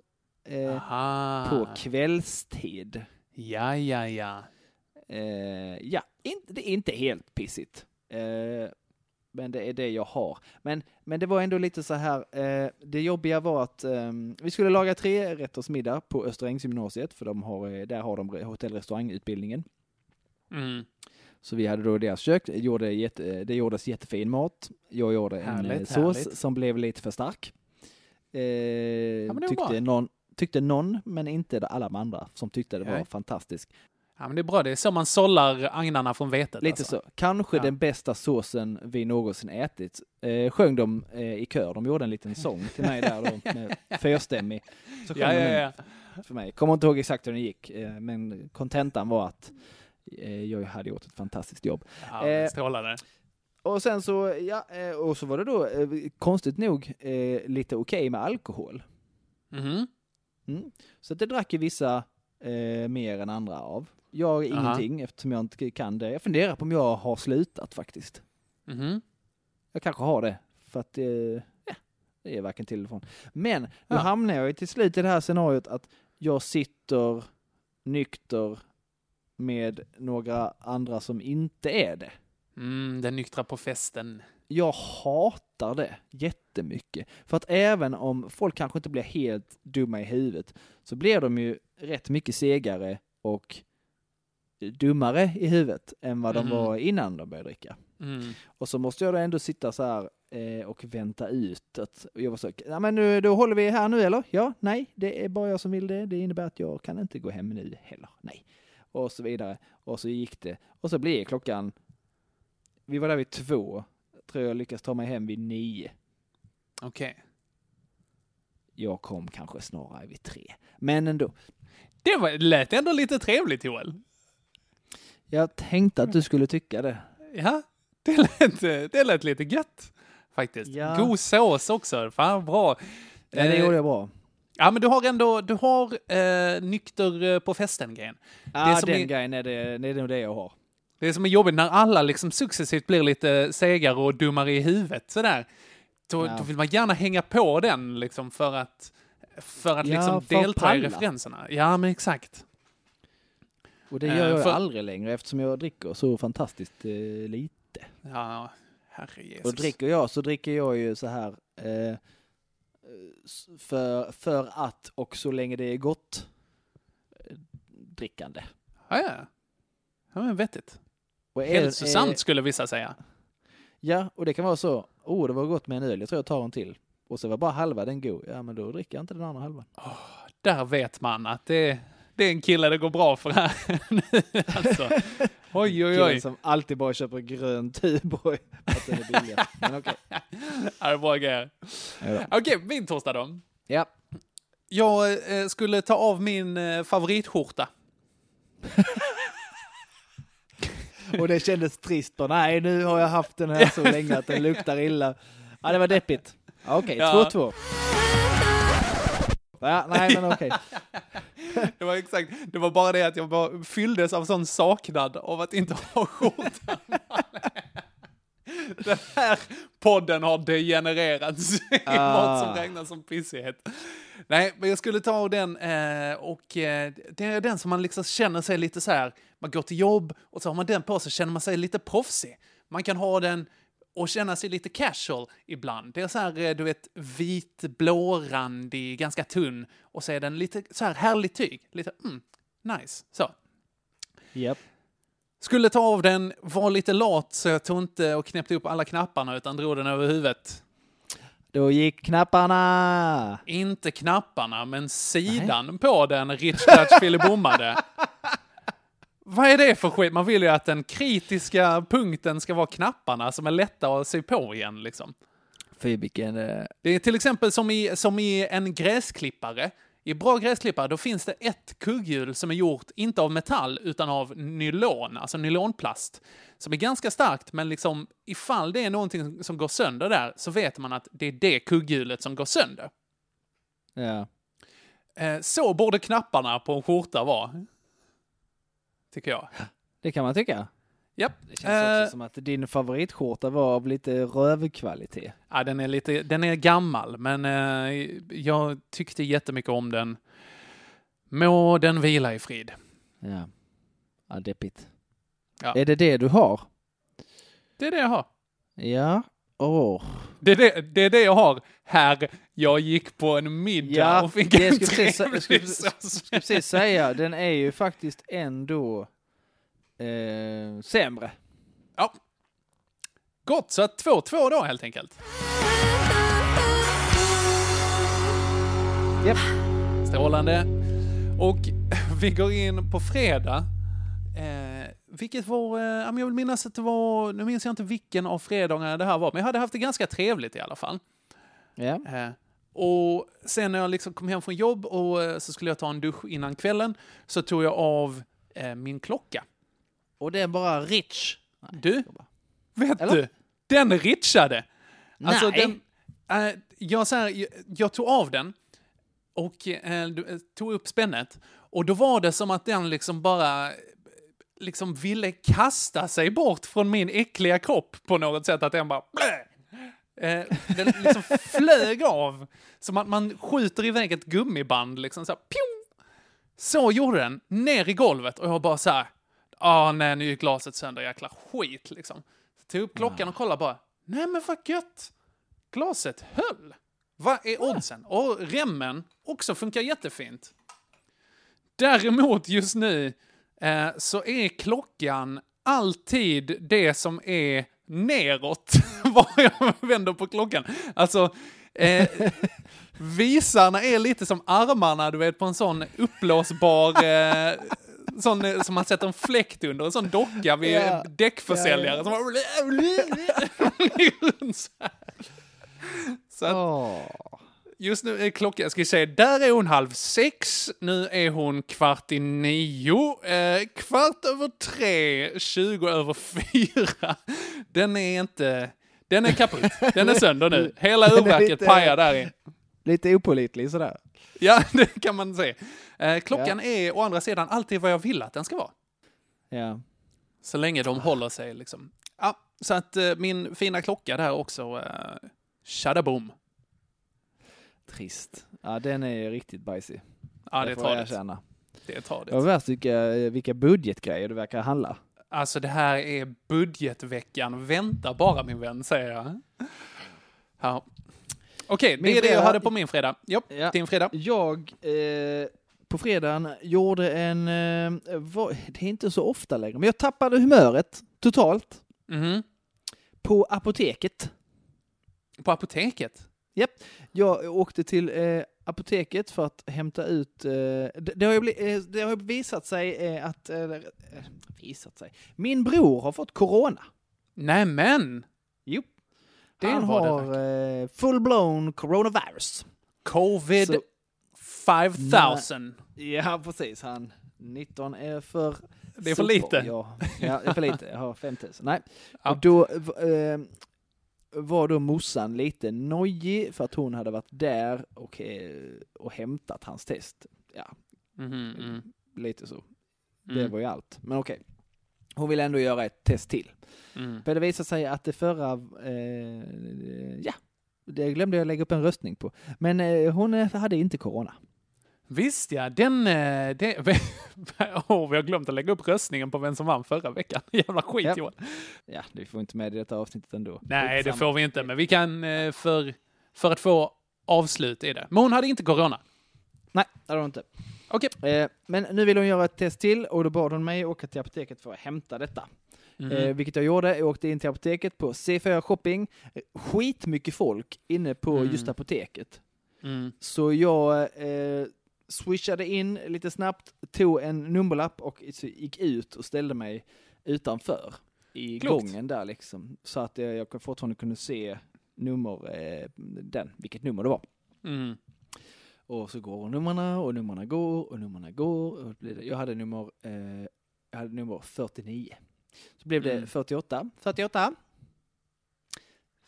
eh, på kvällstid. Ja, ja, ja. Eh, ja, in, det är inte helt pissigt. Eh, men det är det jag har. Men, men det var ändå lite så här, eh, det jobbiga var att eh, vi skulle laga tre rätters middag på Österängsgymnasiet, för de har, eh, där har de hotell restaurangutbildningen. Mm. Så vi hade då deras kök, det, gjorde jätte, det gjordes jättefin mat. Jag gjorde en Härligt, eh, sås härligt. som blev lite för stark. Eh, var tyckte, någon, tyckte någon, men inte alla de andra som tyckte det var fantastiskt. Ja, men det är bra. Det är så man sållar agnarna från vetet. Lite alltså. så. Kanske Ja. den bästa såsen vi någonsin ätit. Eh, sjöng de eh, i kör, de gjorde en liten sång till mig där då, med fyrstämmig. Så sjöng Ja, de ja, ja. för mig. Kommer inte ihåg exakt hur den gick, eh, men kontentan var att eh, jag hade gjort ett fantastiskt jobb. Ja, Eh, strålande. Och sen så, ja, eh, och så var det då eh, konstigt nog eh, lite okej med alkohol. Mhm. Mm. Så det drack ju vissa eh, mer än andra av. Jag Aha. ingenting eftersom jag inte kan det. Jag funderar på om jag har slutat faktiskt. Mhm. Jag kanske har det, för att eh, ja, det är varken till eller från. Men nu Ja. hamnar jag ju till slut i det här scenariot att jag sitter nykter med några andra som inte är det. Mm, den nyktra på festen. Jag hatar det jättemycket. För att även om folk kanske inte blir helt dumma i huvudet så blir de ju rätt mycket segare och dummare i huvudet än vad de Mhm. var innan de började dricka. Mm. Och så måste jag då ändå sitta så här eh, och vänta ut att och jag var så, ja men nu, då håller vi här nu eller? Ja, nej, det är bara jag som vill det. Det innebär att jag kan inte gå hem nu heller. Nej. Och så vidare. Och så gick det. Och så blev klockan, vi var där vid två. Tror jag lyckas ta mig hem vid nio. Okej. Jag kom kanske snarare vid tre. Men ändå. Det var, lät ändå lite trevligt, Joel. Jag tänkte att du skulle tycka det. Ja, det lät, det lät lite gött faktiskt. Ja. God sås också. Fan bra. Ja, det Eh, gjorde jag bra. Ja, men du har ändå, du har eh, nykter eh, på festen-grejen. Ja, som den är- grejen är det, det är nog det jag har. Det som är jobbigt när alla liksom successivt blir lite segare och dummare i huvudet sådär. Då, Ja. då vill man gärna hänga på den liksom för att, för att Ja, liksom för delta i palla. referenserna. Ja, men exakt. Och det Eh, gör jag för- aldrig längre eftersom jag dricker så fantastiskt eh, lite. Ja, herre Jesus. Och dricker jag så dricker jag ju så här eh, för, för att och så länge det är gott eh, drickande. Ja, ja. Ja, men vettigt. Och är- Hälsosamt är- skulle vissa säga. Ja, och det kan vara så. Oh, det var gott med en öl. Jag tror jag tar en till. Och så var bara halva den god. Ja, men då dricker jag inte den andra halvan. Där vet man att det, det är en kille det går bra för här. alltså. Oj, oj, oj. som alltid bara köper grön Tuborg för att den är billigast. Men okej. Bra grejer. Ja. Okej, min torsdag då. Ja. Jag eh, skulle ta av min eh, favoritskjorta. Och det kändes trist. Bara, nej, nu har jag haft den här så länge att den luktar illa. Ja, det var deppigt. Okej, Ja. 2-2. Ja, nej, men okej. Det var exakt, det var bara det att jag bara fylldes av sån saknad av att inte ha skjortan. Den här podden har degenererats i Ah. vad som räknas som pissighet. Nej, men jag skulle ta av den eh, och eh, det är den som man liksom känner sig lite så här, man går till jobb och så har man den på sig känner man sig lite proffsig. Man kan ha den och känna sig lite casual ibland. Det är så här, eh, du vet, vit, blårandig, ganska tunn och så är den lite så här härlig tyg. Lite, mm, nice. Så. Japp. Skulle ta av den, var lite lat så jag tog inte och knäppte upp alla knapparna utan drog den över huvudet. Då gick knapparna. Inte knapparna, men sidan på den Rich Dutch filibommade. Vad är det för skit? Man vill ju att den kritiska punkten ska vara knapparna som är lätta att sy på igen liksom. Fy vilken... eh, Det är till exempel som i, som i en gräsklippare. I bra gräsklippare, då finns det ett kugghjul som är gjort, inte av metall, utan av nylon, alltså nylonplast. Som är ganska starkt, men liksom ifall det är någonting som går sönder där, så vet man att det är det kugghjulet som går sönder. Ja. Eh, Så borde knapparna på en skjorta vara. Tycker jag. Det kan man tycka. Japp. Det känns också Eh, som att din favoritskjorta var av lite rövkvalitet. Ja, den är lite, den är gammal, men eh, jag tyckte jättemycket om den. Må den vila i frid. Ja. Ja, deppigt. Ja. Är det det du har? Det är det jag har. Ja. Åh. Det är det, det är det jag har här. Jag gick på en middag Ja, och fick en trevlig jag skulle, precis säga, den är ju faktiskt ändå eh, sämre. Ja. Gott, så att 2-2 då helt enkelt. Japp. Strålande. Och vi går in på fredag. Eh, vilket var, eh, jag vill minnas att det var, nu minns jag inte vilken av fredagarna det här var, men jag hade haft det ganska trevligt i alla fall. Ja. Eh, och sen när jag liksom kom hem från jobb och eh, så skulle jag ta en dusch innan kvällen så tog jag av eh, min klocka. Och det är bara rich. Du, vet Eller? du, den richade. Alltså Nej. den, eh, jag, så här, jag, jag tog av den och eh, tog upp spännet och då var det som att den liksom bara liksom ville kasta sig bort från min äckliga kropp på något sätt. Att den bara... Blä! Eh, den liksom flög av. Som att man skjuter iväg ett gummiband liksom så här! Så gjorde den, ner i golvet och jag bara så här. Ah, nej, nu gick glaset sönder, jäkla skit liksom. Så tog upp klockan och kollade bara. Nej, men vad gött! Glaset höll. Vad är oddsen? Och remmen också funkar jättefint. Däremot just nu eh, så är klockan alltid det som är neråt var jag vänder på klockan. Alltså, eh, visarna är lite som armarna, du vet, på en sån uppblåsbar, eh, sån eh, som man sätter en fläkt under, en sån docka vid Ja. däckförsäljare. Ja, Som bara... så att, Just nu är klockan, jag ska säga, där är hon halv sex, nu är hon kvart i nio, eh, kvart över tre, tjugo över fyra. Den är inte, den är kaputt, den är sönder nu. Hela urverket pajar där i. Lite opålitlig sådär. Ja, det kan man säga. Eh, klockan är å andra sidan alltid vad jag vill att den ska vara. Ja. Så länge de håller sig liksom. Ja, så att eh, min fina klocka där också, eh, shadaboom. Trist. Ja, den är riktigt bajsig. Ja, det får tar jag det. erkänna. Det tar det. Och värst vilka, vilka budgetgrejer det verkar handla. Alltså det här är budgetveckan. Vänta bara min vän, säger jag. Ja. Okej, det Min är det jag hade på min fredag. Ja, Ja. din fredag. Jag eh, på fredagen gjorde en, eh, var, det är inte så ofta längre, men jag tappade humöret totalt Mhm. på apoteket. På apoteket? Japp, jag åkte till eh, apoteket för att hämta ut, eh, det, det, har bli, eh, det har visat sig eh, att, eller, eh, visat sig, min bror har fått corona. Nämen! Jo. Det Han var det har eh, full-blown coronavirus. Covid Så- 5000. Ja, precis. Han 19 är för... Det är för super. lite. Ja, ja, det är för lite. Jag har 5000. Nej. Ja. Och då eh, var då morsan lite nojig för att hon hade varit där och, eh, och hämtat hans test. Ja, mm. lite så. Det Mm. var ju allt. Men okej. Hon ville ändå göra ett test till. Mm. För det visade sig att det förra, eh, ja, det glömde jag lägga upp en röstning på. Men eh, hon eh, hade inte corona. Visst ja, den... eh, Det, oh, vi har glömt att lägga upp röstningen på vem som vann förra veckan. Jävla skit Ja. Johan. Ja, det får inte med i detta avsnittet ändå. Nej, det Skitsamma. får vi inte, men vi kan eh, för, för att få avslut i det. Men hon hade inte corona. Nej, det hade hon inte. Okej. Eh, men nu vill hon göra ett test till och då bad hon mig åka till apoteket för att hämta detta. Eh, vilket jag gjorde. Jag åkte in till apoteket på C4 Shopping. Eh, Skitmycket folk inne på Mm. just apoteket. Mm. Så jag eh, swishade in lite snabbt, tog en nummerlapp och gick ut och ställde mig utanför i Klokt. gången där liksom. Så att eh, jag fortfarande kunde se nummer, eh, den, vilket nummer det var. Mm. Och så går numren och numren går och numren går. Och det blir det- jag hade nummer, eh, jag hade nummer 49. Så blev det Mm. 48, 48,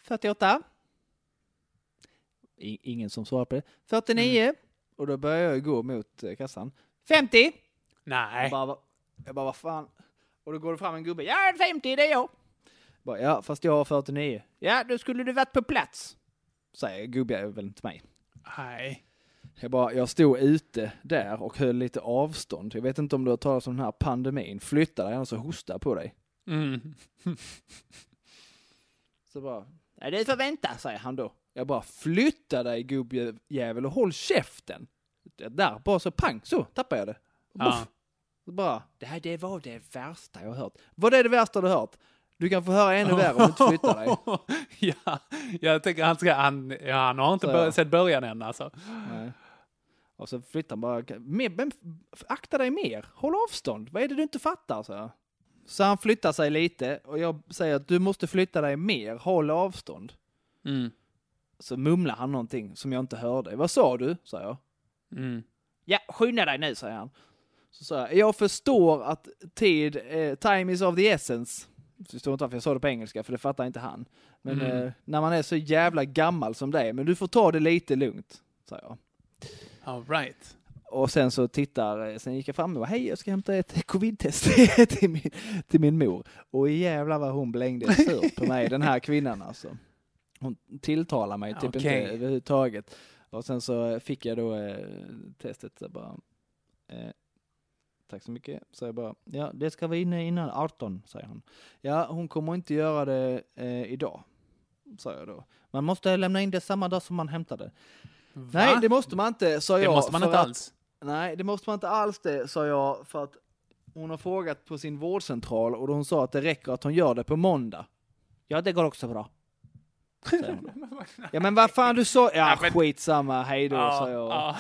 48. I, ingen som svarar på det. 49. Mm. Och då börjar jag gå mot eh, kassan. 50! Nej. Jag bara, "Va- jag bara, vad fan? Och då går det fram en gubbe. Ja, 50, det är jag. Bara, ja, fast jag har 49. Ja, då skulle du varit på plats. Säger gubbjäveln till mig. Nej. Jag, bara, jag stod ute där och höll lite avstånd. Jag vet inte om du har talat om den här pandemin. Flytta dig annars så hosta på dig. Mm. Så bara, nej du får vänta, säger han då. Jag bara, flytta dig gubbjävel och håll käften. Där, bara så pang, så tappade jag det. Ja. Bara, det här det var det värsta jag har hört. Vad är det värsta du har hört? Du kan få höra ännu värre om du inte flyttar dig. ja, jag tänker han ska, han, ja, han har inte bör, sett början än alltså. Och så flyttar han bara, "Men- akta dig mer, håll avstånd, vad är det du inte fattar? Så, jag. så han flyttar sig lite och jag säger att du måste flytta dig mer, håll avstånd. Mm. Så mumlar han någonting som jag inte hörde. Vad sa du? sa jag. Mm. Ja, skynda dig nu, säger han. Så sa jag, jag förstår att tid, eh, time is of the essence. Jag förstår inte varför jag sa det på engelska, för det fattar inte han. Men Mm. eh, när man är så jävla gammal som det är, men du får ta det lite lugnt, sa jag. All right. Och sen så tittar, eh, sen gick jag fram och hej jag ska hämta ett covid-test till min, till min mor. Och jävlar vad hon blängde sur på mig, den här kvinnan alltså. Hon tilltalar mig typ Okej. inte överhuvudtaget. Och sen så fick jag då eh, testet, så bara, eh, tack så mycket. Så jag bara, ja det ska vara inne innan 18, säger hon. Ja, hon kommer inte göra det eh, idag, sa jag då. Man måste lämna in det samma dag som man hämtade. Nej, det måste man inte, sa Det jag. måste man för inte att- alls. Nej, det måste man inte alls det, sa jag, för att hon har frågat på sin vårdcentral och hon sa att det räcker att hon gör det på måndag. Ja, det går också bra. ja, men vad fan du sa? Ja, Ja, men- skitsamma, hej då, Ja, sa jag. ja.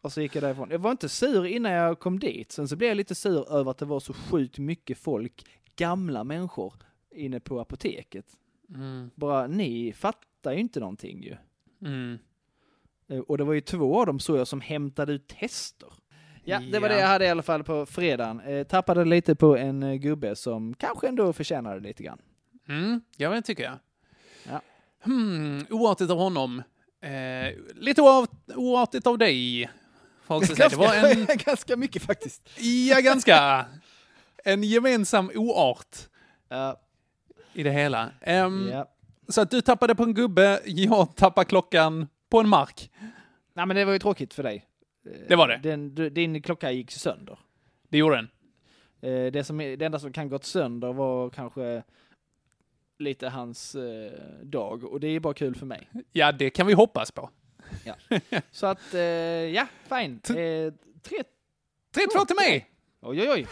Och så gick jag därifrån. Jag var inte sur innan jag kom dit. Sen så blev jag lite sur över att det var så sjukt mycket folk, gamla människor, inne på apoteket. Mm. Bara, ni fattar ju inte någonting ju. Mm. Eh, Och det var ju två av dem såg jag som hämtade ut tester. Ja, det var Ja. det jag hade i alla fall på fredagen. Eh, tappade lite på en eh, gubbe som kanske ändå förtjänade lite grann. Mm. Ja, det tycker jag. Ja. Hmm, oartigt av honom. Eh, lite oart, oartigt av dig. Säga. Det var en... ganska mycket faktiskt. Ja, ganska. En gemensam oart Ja. i det hela. Ehm, Ja. Så att du tappade på en gubbe, jag tappade klockan på en mark. Nej men det var ju tråkigt för dig. Eh, Det var det. Den, du- din klocka gick sönder. Det gjorde den. Eh, Det, som, det enda som kan gått sönder var kanske lite hans eh, dag och det är bara kul för mig. Ja, det kan vi hoppas på. Ja. Så att, ja, fine. Eh, tre, 3-2 till mig! Oj, oj, oj.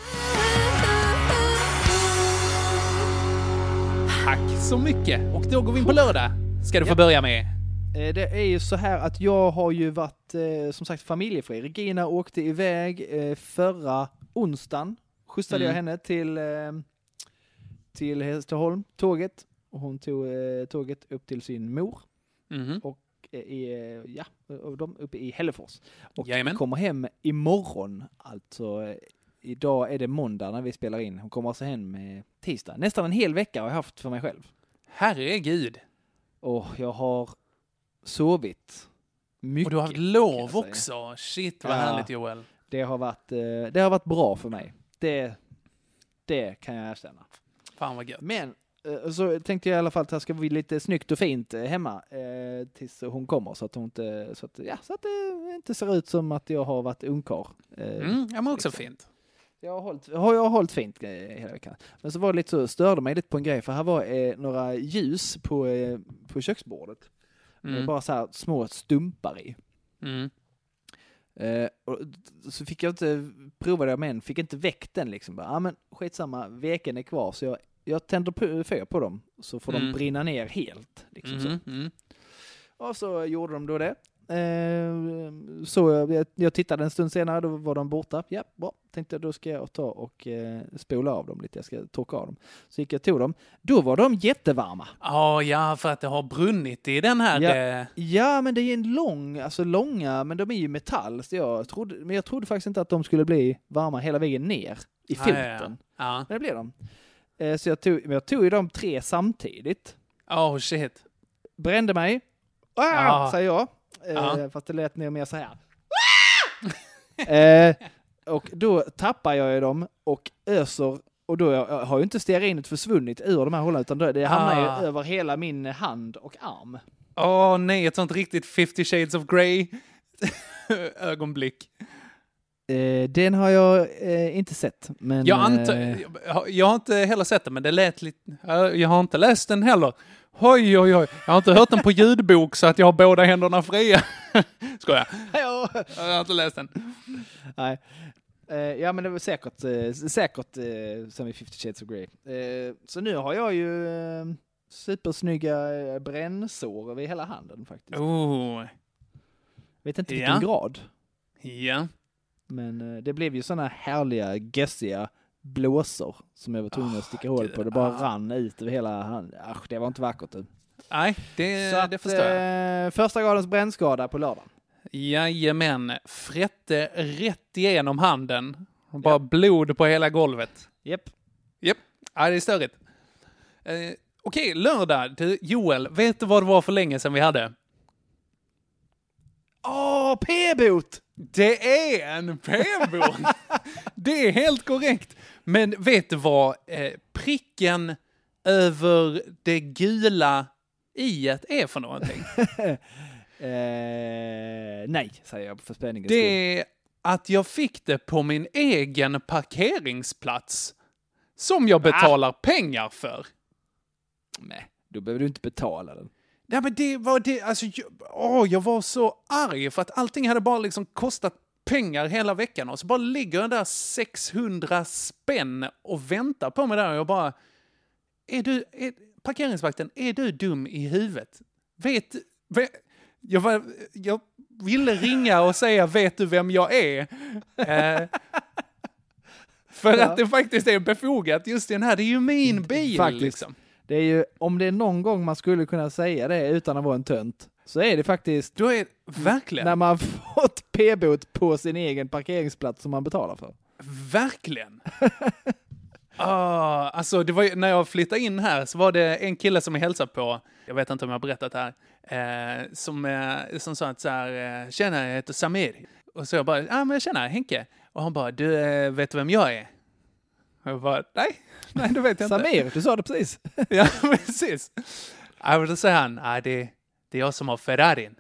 Tack så mycket. Och då går vi in på lördag. Ska du få Ja. börja med. Eh, Det är ju så här att jag har ju varit eh, som sagt familjefri. Regina åkte iväg eh, förra onsdagen. Skjutsade Mm. jag henne till, till Hässleholm, tåget. Och hon tog tåget upp till sin mor. Mhm. Och i, ja, de uppe i Hällefors. Och Jajamän. kommer hem imorgon. Alltså idag är det måndag när vi spelar in. Hon kommer alltså hem med tisdag. Nästan en hel vecka har jag haft för mig själv. Herregud. Och jag har sovit mycket. Och du har haft lov också. Shit vad Ja. härligt Joel. Det har varit, eh, det har varit bra för mig. Det, det kan jag erkänna. Fan vad gött. Men eh, så tänkte jag i alla fall att det ska bli lite snyggt och fint eh, hemma eh, tills hon kommer så att hon inte, så att, ja, så att det inte ser ut som att jag har varit ungkarl. Eh, Mm, ja men också liksom. fint. Jag har hållit, jag har hållit fint eh, hela veckan. Men så var det lite så, störde mig lite på en grej för här var eh, några ljus på, eh, på köksbordet. Med Mm. bara så här små stumpar i. Mm. Eh, och så fick jag inte prova det med en, fick inte väck den liksom. Ja ah, men skitsamma, veken är kvar så jag, jag tänder fyr på dem så får Mm. de brinna ner helt. Liksom så. Mhm, mm. Och så gjorde de då det. Eh, så jag, jag tittade en stund senare, då var de borta. Ja, bra. Tänkte då ska jag ta och eh, spola av dem lite, jag ska torka av dem. Så gick jag och tog dem. Då var de jättevarma. Ja, ja, för att det har brunnit i den här... Ja, eh, ja, men det är en lång, alltså långa, men de är ju metall. Så jag trodde, men jag trodde faktiskt inte att de skulle bli varma hela vägen ner i foten. ja, ja. Ja. Men det blev de. Eh, så jag tog, men jag tog ju de tre samtidigt. Oh shit. Brände mig. Ah, Ja. säger jag. Eh, Ja. Fast det lät nog mer så här. eh, och då tappar jag ju dem och öser och då har ju inte stearinet försvunnit ur de här hålen utan det hamnar Ah. ju över hela min hand och arm. Åh nej, ett sånt riktigt 50 shades of Grey ögonblick. Eh, den har jag eh, inte sett. Men, Jag, antar, eh, jag, har- jag har inte heller sett den, men det lät lite... Jag jag har inte läst den heller. Oj, oj, oj. Jag har inte hört den på ljudbok så att jag har båda händerna fria. Skojar. Ja. Jag har inte läst den. Nej. Eh, ja men det var säkert, eh, säkert eh, som i 50 Shades of Grey. Så nu har jag ju supersnygga brännsår över hela handen faktiskt. Oh. Vet inte vilken Ja. grad. Ja. Men det blev ju sådana härliga, gössiga blåsor som jag var tvungen att sticka hål på. Det bara ah. rann ut över hela handen. Asch, det var inte vackert. Du. Nej, det, Så att, det förstår jag. eh, första gradens brännskada på lördag. Jajamän. Frätte rätt igenom handen. Bara blod på hela golvet. Japp. Japp. Ja, det är störigt. Eh, Okej, lördag. Du, Joel, vet du vad det var för länge sedan vi hade? Åh, p-bot! Det är en p-bot! det är helt korrekt. Men vet du vad eh, pricken över det gula i-et är för någonting? Eh, nej, säger jag för spänningens Det skull. är att jag fick det på min egen parkeringsplats. Som jag betalar pengar för. Nej, då behöver du inte betala den. Ja, men det var det, alltså, jag, åh, jag var så arg för att allting hade bara liksom kostat pengar hela veckan och så bara ligger den där 600 spänn och väntar på mig där och jag bara, är du, är, parkeringsvakten, är du dum i huvudet? Vet, vet jag, var, jag ville ringa och säga, vet du vem jag är? Eh, för Ja. att det faktiskt är befogat just den här, det är ju min bil Faktiskt. liksom. Det är ju, om det är någon gång man skulle kunna säga det utan att vara en tönt, så är det faktiskt Då är verkligen. när man fått p-bot på sin egen parkeringsplats som man betalar för. Verkligen! Ah, alltså det var ju, när jag flyttade in här så var det en kille som jag hälsade på, jag vet inte om jag har berättat det här, eh, som, eh, som sa att så här, eh, tjena jag heter Samir. Och så jag bara, ja ah, men tjena Henke. Och han bara, du eh, vet vem jag är? Och jag bara, nej, nej det vet jag inte. Samir, du sa det precis. ja, precis. Ja, men då säger han, ah, det, det är jag som har Ferrarin.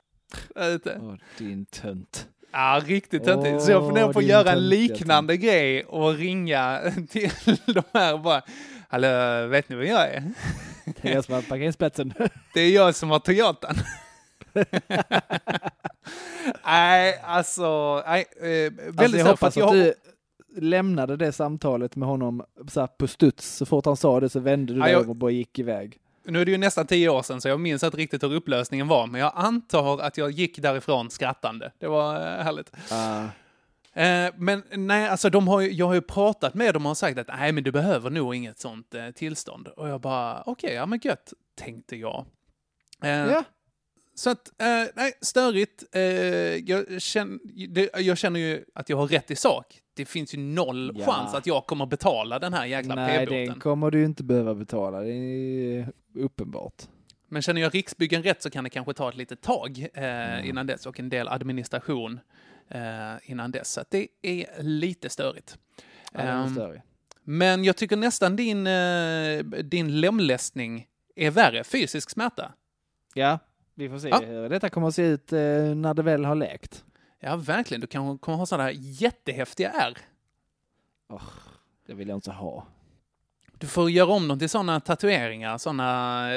Jag. Åh, din tönt. Ja, riktigt töntigt. Så jag funderar på att göra en liknande grej och ringa till de här och bara, hallå, vet ni vem jag är? Det är jag som har parkeringsplatsen. Det är jag som har Toyotan. nej, alltså, nej, eh, väldigt Alltså jag hoppas för att, jag, du lämnade det samtalet med honom så här på studs. Så fort han sa det så vände du Ja, dig jag- om och bara gick iväg. Nu är det ju nästan tio år sedan så jag minns inte riktigt hur upplösningen var, men jag antar att jag gick därifrån skrattande. Det var eh, härligt. Eh, men nej, alltså de har ju, jag har ju pratat med dem och sagt att nej, men du behöver nog inget sånt eh, tillstånd. Och jag bara, okej, ja men gött, tänkte jag. Eh, Ja. Så att, eh, nej, störigt. Jag, känner, jag känner ju att jag har rätt i sak. Det finns ju noll Ja. chans att jag kommer betala den här jäkla Nej, p-boten. den kommer du inte behöva betala. Det är uppenbart. Men känner jag Riksbyggen rätt så kan det kanske ta ett litet tag eh, Mm. innan dess och en del administration eh, innan dess. Så det är lite störigt. Ja, är Ehm, större. men jag tycker nästan din, eh, din lemlästning är värre, fysisk smärta. Ja, vi får se Ja. hur detta kommer att se ut eh, när det väl har läkt. Ja, verkligen. Du kan, kommer ha sådana här jättehäftiga ärr. Det vill jag inte ha. Du får göra om dem till sådana tatueringar, sådana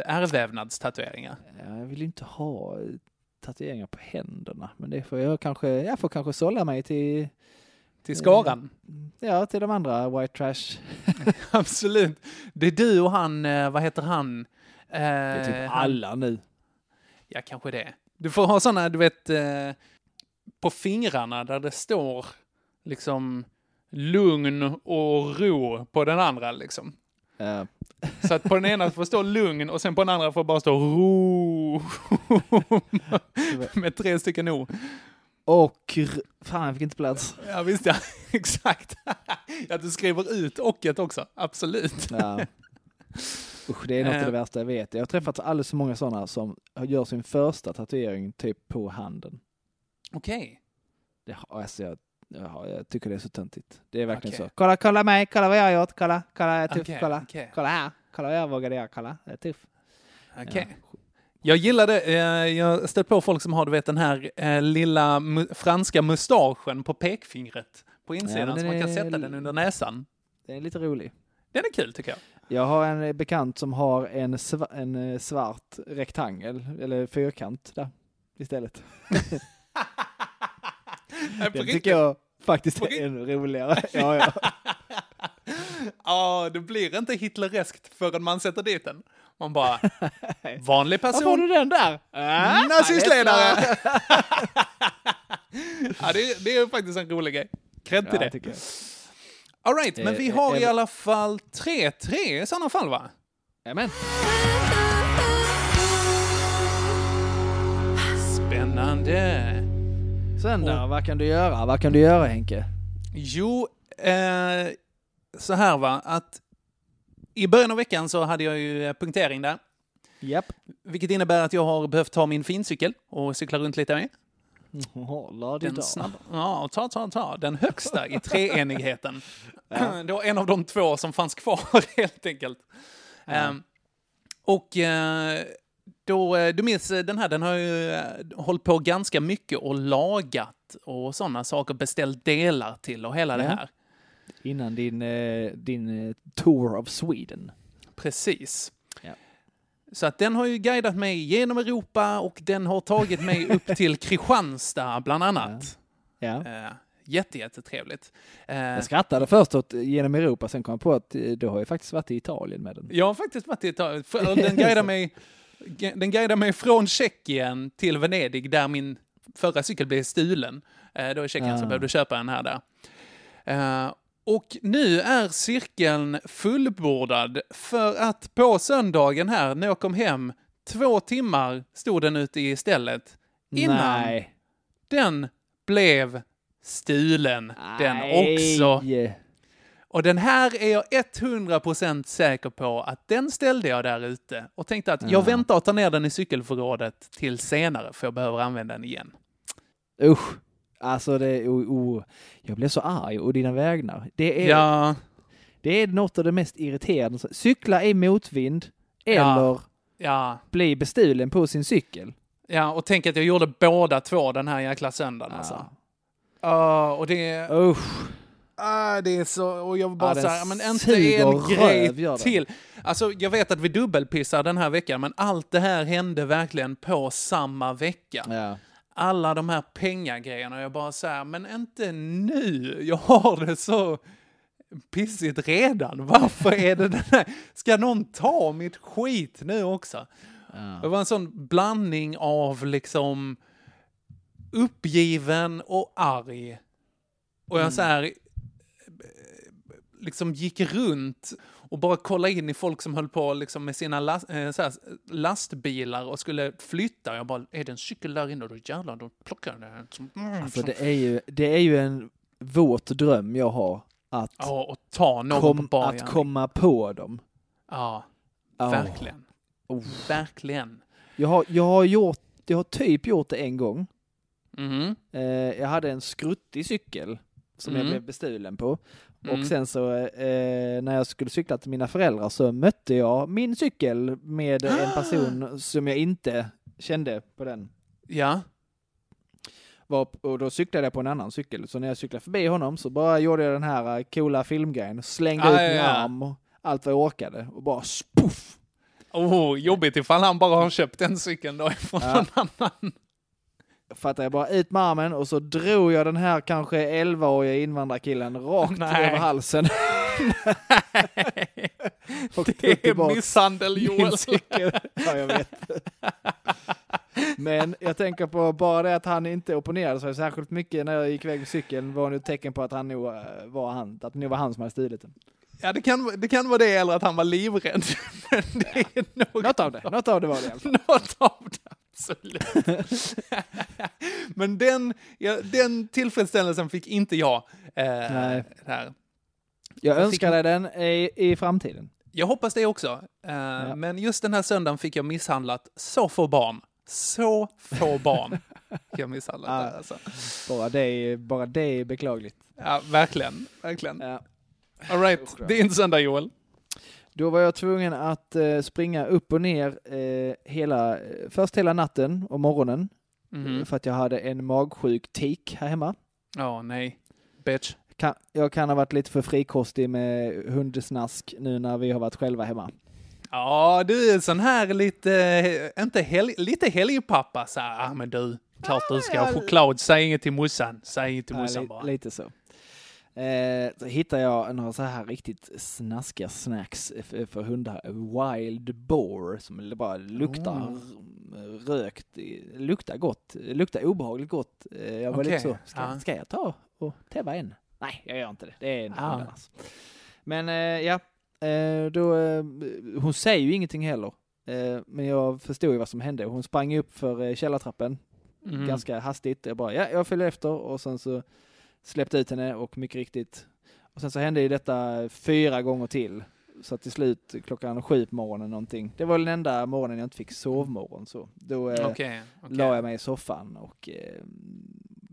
ärrvävnadstatueringar. Ja, Jag vill inte ha tatueringar på händerna. Men det får jag kanske, jag får kanske sålla mig till... Till skaran? Ja, till de andra white trash. Absolut. Det är du och han, eh, vad heter han? Det är typ alla nu. Ja, kanske det. Du får ha sådana, du vet, eh, på fingrarna där det står liksom lugn och ro på den andra liksom. Ja. Så att på den ena får stå lugn och sen på den andra får bara stå ro. Med tre stycken O. Och, fan jag fick inte plats. Ja visst ja, exakt. Ja, du skriver ut ocket också, absolut. Ja. Usch, det är något av det Eh. värsta jag vet. Jag har träffat alldeles för många sådana som gör sin första tatuering typ på handen. Okej. Det, har- alltså jag, jag, jag tycker det är så töntigt. Det är verkligen Okej. så. Kolla, kolla mig, kolla vad jag har gjort, kolla, kolla jag är tuff, Okej, kolla, okej. kolla här, kolla vad jag vågade göra, kolla, jag är tuff. Okej. Jag gillade, eh, jag stött på folk som har du vet den här eh, lilla mu- franska mustaschen på pekfingret på insidan men så man den kan sätta den under näsan. Det är lite rolig. Den är kul tycker jag. Jag har en eh, bekant som har en, sva, en svart rektangel, eller fyrkant där istället. Riktigt. tycker jag faktiskt är ännu roligare. Ja, ja. Ja, det blir inte hitlereskt förrän man sätter dit den. Man bara, vanlig Varför har person, du den där? Äh, nazistledare! ja, det, är- det är faktiskt en rolig grej. Cred till Ja, det. tycker jag. All right, men Eh, vi eh, har i eh, alla fall 3-3 i sådana fall va? Jajamän. Spännande. Söndag, vad kan du göra? Vad kan du göra Henke? Jo, eh, så här va, att i början av veckan så hade jag ju eh, punktering där. Japp. Vilket innebär att jag har behövt ta min fincykel och cykla runt lite med. Hålla Den snabba, ja, ta, ta, ta, den högsta i treenigheten. Det var en av de två som fanns kvar helt enkelt. Ehm, och eh, då, eh, du minns eh, den här, den har ju eh, hållit på ganska mycket och lagat och sådana saker, beställt delar till och hela det Ja. här. Innan din, din Tour of Sweden. Precis. Ja. Så att den har ju guidat mig genom Europa och den har tagit mig upp till Kristianstad bland annat. Ja. Eh, jätte, jättetrevligt. Jag skrattade först åt genom Europa, sen kom jag på att du har ju faktiskt varit i Italien med den. Jag har faktiskt varit i Italien. För Den guidar mig, den guidar mig från Tjeckien till Venedig där min förra cykel blev stulen. Eh, Då i Tjeckien så Ah. behövde jag köpa den här där. Eh, Och nu är cirkeln fullbordad för att på söndagen här när jag kom hem, två timmar stod den ute i stället innan Nej. den blev stulen den Nej. också. Och den här är jag 100% säker på att den ställde jag där ute och tänkte att jag Ja. väntar och tar ner den i cykelförrådet till senare för jag behöver använda den igen. Usch. Alltså det, oh, oh. jag blev så arg och dina vägnar. Det är, Ja, det är något av det mest irriterande. Cykla i motvind eller ja, bli bestulen på sin cykel. ja, och tänk att jag gjorde båda två den här jäkla söndagen alltså. Ja, och det, Usch. Ah, det är så, och jag var bara Ja, den så här, men inte en grej till. Alltså, jag vet att vi dubbelpissar den här veckan, men allt det här hände verkligen på samma vecka. Ja. alla de här pengagrejerna. Jag bara så här, men inte nu. Jag har det så pissigt redan. Varför är det den här? Ska någon ta mitt skit nu också? Det var en sån blandning av liksom uppgiven och arg. Och jag så här liksom gick runt och bara kollade in i folk som höll på liksom med sina last, eh, här, lastbilar och skulle flytta. Jag bara, är det en cykel där inne? Då jävlar, då plockar jag den. Som, mm, Alltså det är ju, det är ju en våt dröm jag har. Att, ja, och ta någon kom, på att komma på dem. Ja, verkligen. Oh. Verkligen. Jag har, jag har gjort, jag har typ gjort det en gång. Eh, jag hade en skruttig cykel som jag Mm. blev bestulen på. Mm. Och sen så eh, när jag skulle cykla till mina föräldrar så mötte jag min cykel med en person som jag inte kände på den. Ja. Var, och då cyklade jag på en annan cykel. Så när jag cyklade förbi honom så bara gjorde jag den här eh, coola filmgrejen. Slängde Ah, ut min ja. arm och allt vad jag orkade. Och bara spoff! Oh, jobbigt ifall han bara har köpt den cykeln då ifrån Ja. någon annan. Fattade jag bara ut med armen och så drog jag den här kanske 11-åriga invandrarkillen rakt Nej. över halsen. Och Det är misshandel, Joel. Ja, jag vet. Men jag tänker på bara det att han inte opponerade sig särskilt mycket när jag gick iväg med cykeln var nu ett tecken på att han nog eh, var han, att det nog var han som hade stulit den. Ja, det kan, det kan vara det eller att han var livrädd. Men det är något, Något av det, något av det var det i alla fall. något av det, absolut. Men den, ja, den tillfredsställelsen fick inte jag. Eh, Nej. Här. Jag Jag önskar dig den i, i framtiden. Jag hoppas det också. Eh, Men just den här söndagen fick jag misshandlat så få barn. Så få barn jag misshandlat Ja. där alltså. Bara det, är- bara det är beklagligt. Ja, verkligen. Verkligen. Ja. All right, din söndag Joel. Då var jag tvungen att eh, springa upp och ner eh, hela, eh, först hela natten och morgonen. Eh, För att jag hade en magsjuk tik här hemma. Ja, nej. Bitch. Kan, jag kan ha varit lite för frikostig med hundsnask nu när vi har varit själva hemma. Ja, du är sån här lite, inte helg, lite helgpappa så ah, men du, klart du ska ha ja. choklad, säg inget till morsan, säg inget till Ja, morsan li- bara. lite så. Eh, så hittar jag några så här riktigt snaskiga snacks för hundar. Wild boar som bara luktar r- rökt, luktar gott, luktar obehagligt gott. Eh, jag var Okej, lite så, ska, ja. ska jag ta och tävla en? Nej, jag gör inte det. Det är en Ah. hundarnas. Men eh, ja, då, hon säger ju ingenting heller. Men jag förstod ju vad som hände. Hon sprang upp för källartrappen Mhm. ganska hastigt. Jag bara, ja, jag följer efter och sen så släppte ut henne och mycket riktigt. Och sen så hände ju detta fyra gånger till. Så till slut klockan sju på morgonen någonting. Det var den enda morgonen jag inte fick sovmorgon så. Då eh, Okej, okej. la jag mig i soffan och eh,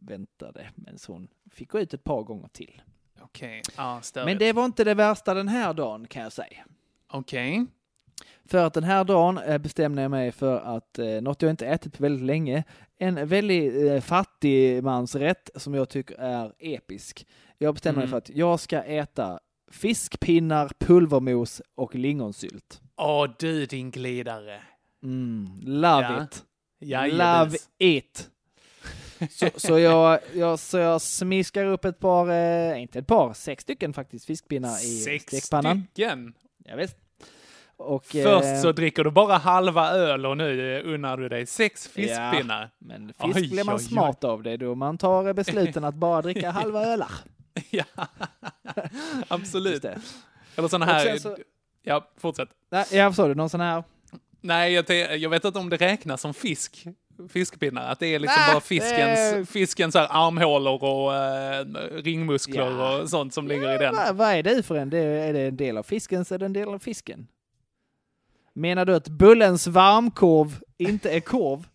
väntade. Men hon fick gå ut ett par gånger till. Okej, ja, störigt. Men det var inte det värsta den här dagen kan jag säga. Okej. För att den här dagen eh, bestämde jag mig för att eh, något jag inte ätit på väldigt länge, en väldigt eh, fattigmansrätt som jag tycker är episk. Jag bestämde mig Mm. för att jag ska äta fiskpinnar, pulvermos och lingonsylt. Åh du din glidare. Mm, love Ja. it. Jajamän. Love it. Så, så, jag, jag, så jag smiskar upp ett par, eh, inte ett par, sex stycken faktiskt fiskpinnar i Sex stekpannan. stycken. Ja, visst. Och, Först eh, så dricker du bara halva öl och nu eh, unnar du dig sex fiskpinnar. Ja, men fisk Oj, blir man oj, oj. smart av det då man tar besluten att bara dricka halva ölar. ja, absolut. Eller Och här... så- Ja, fortsätt. Nej, jag förstår du, någon sån här? Nej, jag, jag vet inte om det räknas som fisk. Fiskpinnar, att det är liksom Nej, bara fiskens, det- fiskens här armhålor och eh, ringmuskler Ja. och sånt som ligger i den. Vad, vad är det för en? Det, är det en del av fisken så är det en del av fisken. Menar du att bullens varmkorv inte är korv?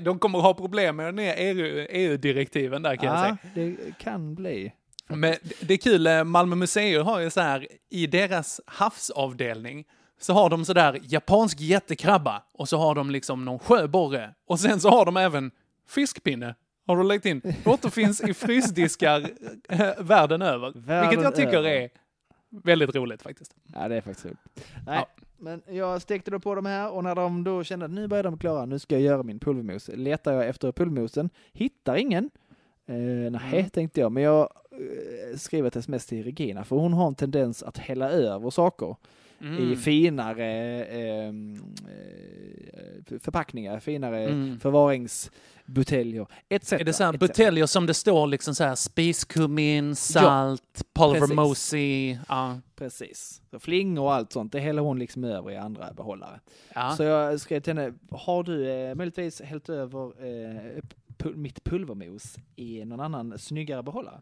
De kommer att ha problem med här EU EU-direktiven där kan jag säga. Ja, det kan bli. Men det- är kul, eh, Malmö museum har ju så här, i deras havsavdelning så har de sådär japansk jättekrabba och så har de liksom någon sjöborre och sen så har de även fiskpinne. Har du lagt in? Återfinns i frysdiskar eh, världen över. Världen vilket jag tycker över. är väldigt roligt faktiskt. Ja, det är faktiskt roligt. Nej, men jag stekte då på de här och när de då kände att nu börjar de klara, nu ska jag göra min pulvermos. Letar jag efter pulvermosen, hittar ingen. Eh, nej, Mm. tänkte jag, men jag eh, skriver ett sms till Regina för hon har en tendens att hälla över saker i Mm. finare eh, eh, förpackningar, finare Mm. förvaringsbuteljer etc. Är det så här buteljer som det står liksom så här spiskummin, salt, pulvermosi? Ja. Precis. Så flingor och allt sånt, det häller hon liksom över i andra behållare. Ja. Så jag skrev till henne, har du eh, möjligtvis hällt över eh, mitt pulvermos i någon annan snyggare behållare?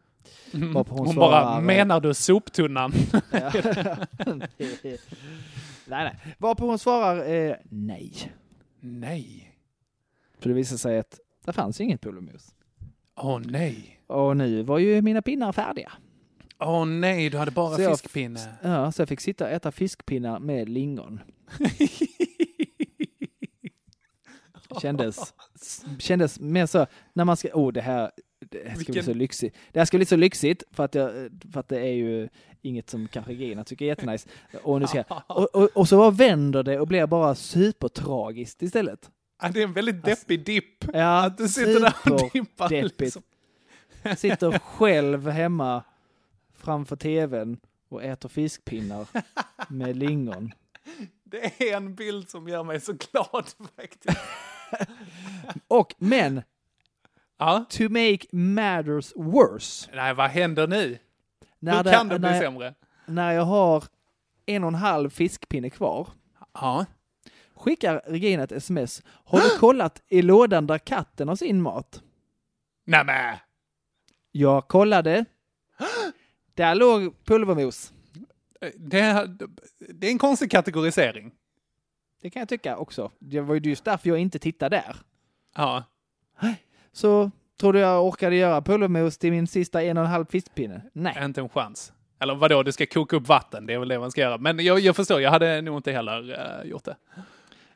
Mm. Hon, hon bara, svarar, eh, menar du soptunnan? Nej, nej. Varpå hon svarar eh, nej. nej. För det visade sig att det fanns inget pulvermos. Åh nej. Och nu var ju mina pinnar färdiga. Åh nej, du hade bara Så jag- fiskpinne. Ja, så jag fick sitta och äta fiskpinnar med lingon. Kändes, kändes mer så, när man ska, oh det här, det här ska bli så lyxigt. Det här ska bli så lyxigt för att, jag, för att det är ju inget som kanske Regina tycker är jättenice. Och, nu ska jag, och, och, och så bara vänder det och blir bara supertragiskt istället. Ja, det är en väldigt deppig dipp. Ja, Att du sitter där och dippar. Liksom. Sitter själv hemma framför tvn och äter fiskpinnar med lingon. Det är en bild som gör mig så glad faktiskt. Och, men, Ja. to make matters worse. Nej, vad händer nu? När Hur det- kan det bli när- sämre? När jag har en och en halv fiskpinne kvar Ja. skickar Regina ett sms. Har du kollat i lådan där katten har sin mat? Nämen! Jag kollade. Där låg pulvermos. Det, är- det är en konstig kategorisering. Det kan jag tycka också. Det var ju just därför jag inte tittade där. Ja. Så tror du jag orkade göra pulvermos till min sista en och en halv fiskpinne? Nej. Inte en chans. Eller vadå, du ska koka upp vatten, det är väl det man ska göra. Men jag, jag förstår, jag hade nog inte heller uh, gjort det.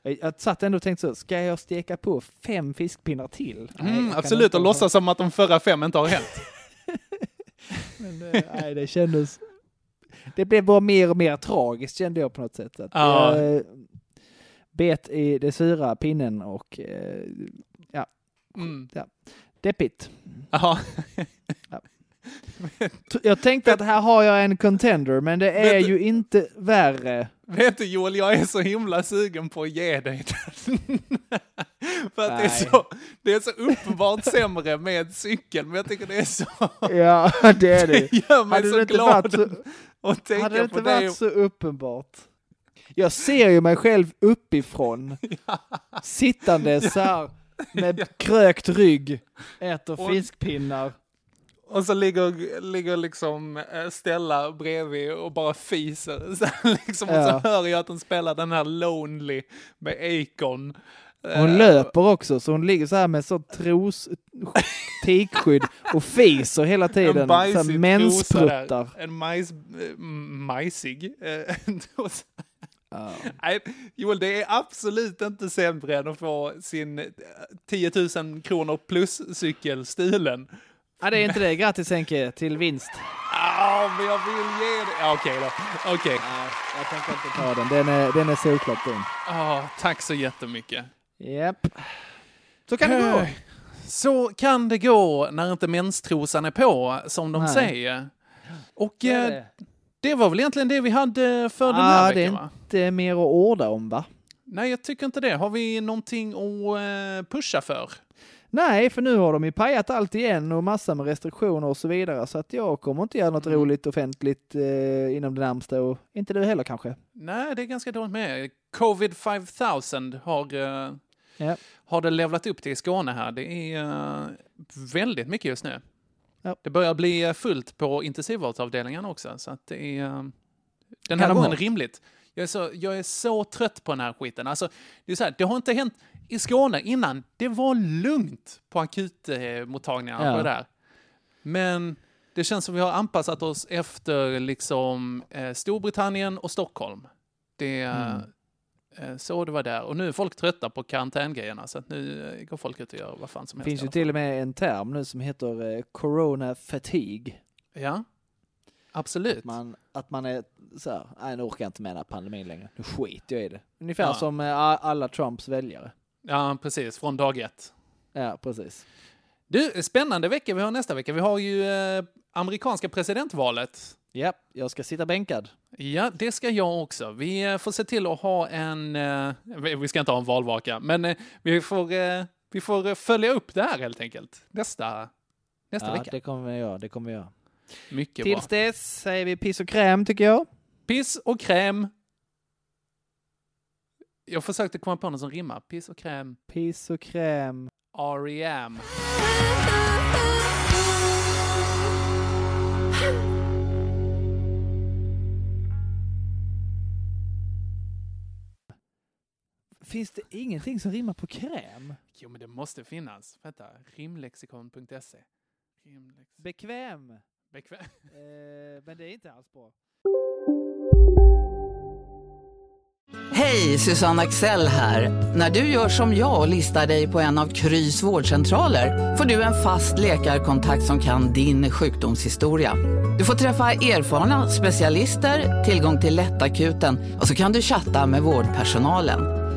Jag, satt ändå och tänkte så, ska jag steka på fem fiskpinnar till? Nej, Mm, kan absolut, och låtsas som att de förra fem inte har hänt. Men det, nej, det kändes... Det blev bara mer och mer tragiskt kände jag på något sätt. Att Ja. Jag eh, bet i det sura pinnen och eh, Mm. ja. deppigt. T- Jag tänkte att här har jag en contender, men det är Vet ju inte värre. Vet du Joel, jag är så himla sugen på att ge dig den. För att det är, så, det är så uppenbart sämre med cykel, men jag tycker det är så... Ja, det är det. Det gör mig Hade så glad varit så- att tänka Hade det inte dig. varit så uppenbart? Jag ser ju mig själv uppifrån, sittande så här med krökt rygg, äter Och- fiskpinnar. Och så ligger, ligger liksom eh, Stella bredvid och bara fiser. Så här liksom, Och Ja. så hör jag att hon spelar den här Lonely med Akon. Hon Eh, löper också, så hon ligger så här med så tros, tikskydd och fiser hela tiden. Så här bajsig där. menspruttar. En majs, eh, majsig. eh. Nej, Joel, det är absolut inte sämre än att få sin eh, 10 000 kronor plus cykel stulen. Ja, det är inte det. Grattis Henke till vinst. Ja, men jag vill ge det. Ja, Okej då. Okej. Nej, jag tänker inte ta den. Den är, den är solklart dum. Ja, tack så jättemycket. Japp. Så kan det gå. Eh, Så kan det gå när inte menstrosan är på, som de Nej. säger. Och Det eh, det. var väl egentligen det vi hade för den Ah, här det är veckan, va? inte mer att orda om va? Nej, jag tycker inte det. Har vi någonting att eh, pusha för? Nej, för nu har de ju pajat allt igen och massa med restriktioner och så vidare. Så att jag kommer inte göra något Mm. roligt offentligt eh, inom det närmsta och inte du heller kanske. Nej, det är ganska dåligt med. Covid 5000 har, eh, Ja. har det levlat upp till i Skåne här. Det är eh, väldigt mycket just nu. Ja. Det börjar bli fullt på intensivvårdsavdelningen också, så att det är eh, den här gången rimligt. Jag är, så, jag är så trött på den här skiten. Alltså, det, är så här, det har inte hänt i Skåne innan. Det var lugnt på akutmottagningarna Ja. på det där. Men det känns som vi har anpassat oss efter liksom eh, Storbritannien och Stockholm. Det Mm. Eh, så det var där. Och nu är folk trötta på karantängrejerna så att nu eh, går folk ut och gör vad fan som Det helst. finns i ju till och med en term nu som heter eh, corona fatigue. Ja, absolut. Man, att man är så här, nej nu orkar jag inte med den här pandemin längre. Nu skiter jag i det. Ungefär Ja. som alla Trumps väljare. Ja, precis. Från dag ett. Ja, precis. Du, spännande vecka vi har nästa vecka. Vi har ju eh, amerikanska presidentvalet. Ja, jag ska sitta bänkad. Ja, det ska jag också. Vi eh, får se till att ha en... Eh, vi ska inte ha en valvaka, men eh, vi, får, vi får följa upp det här helt enkelt. Nästa, nästa ja, vecka. det kommer vi göra. Det kommer vi göra. Mycket Tills bra. dess säger vi piss och kräm tycker jag. Piss och kräm. Jag försökte komma på något som rimmar. Piss och kräm. Piss och kräm. R.E.M. Finns det ingenting som rimmar på kräm? Jo, men det måste finnas. Vänta, rimlexikon.se. Rimlex... Bekväm. Bekväm. Eh, men det är inte alls bra. Hej, Susanne Axel här. När du gör som jag och listar dig på en av Krys vårdcentraler får du en fast läkarkontakt som kan din sjukdomshistoria. Du får träffa erfarna specialister, tillgång till lättakuten och så kan du chatta med vårdpersonalen.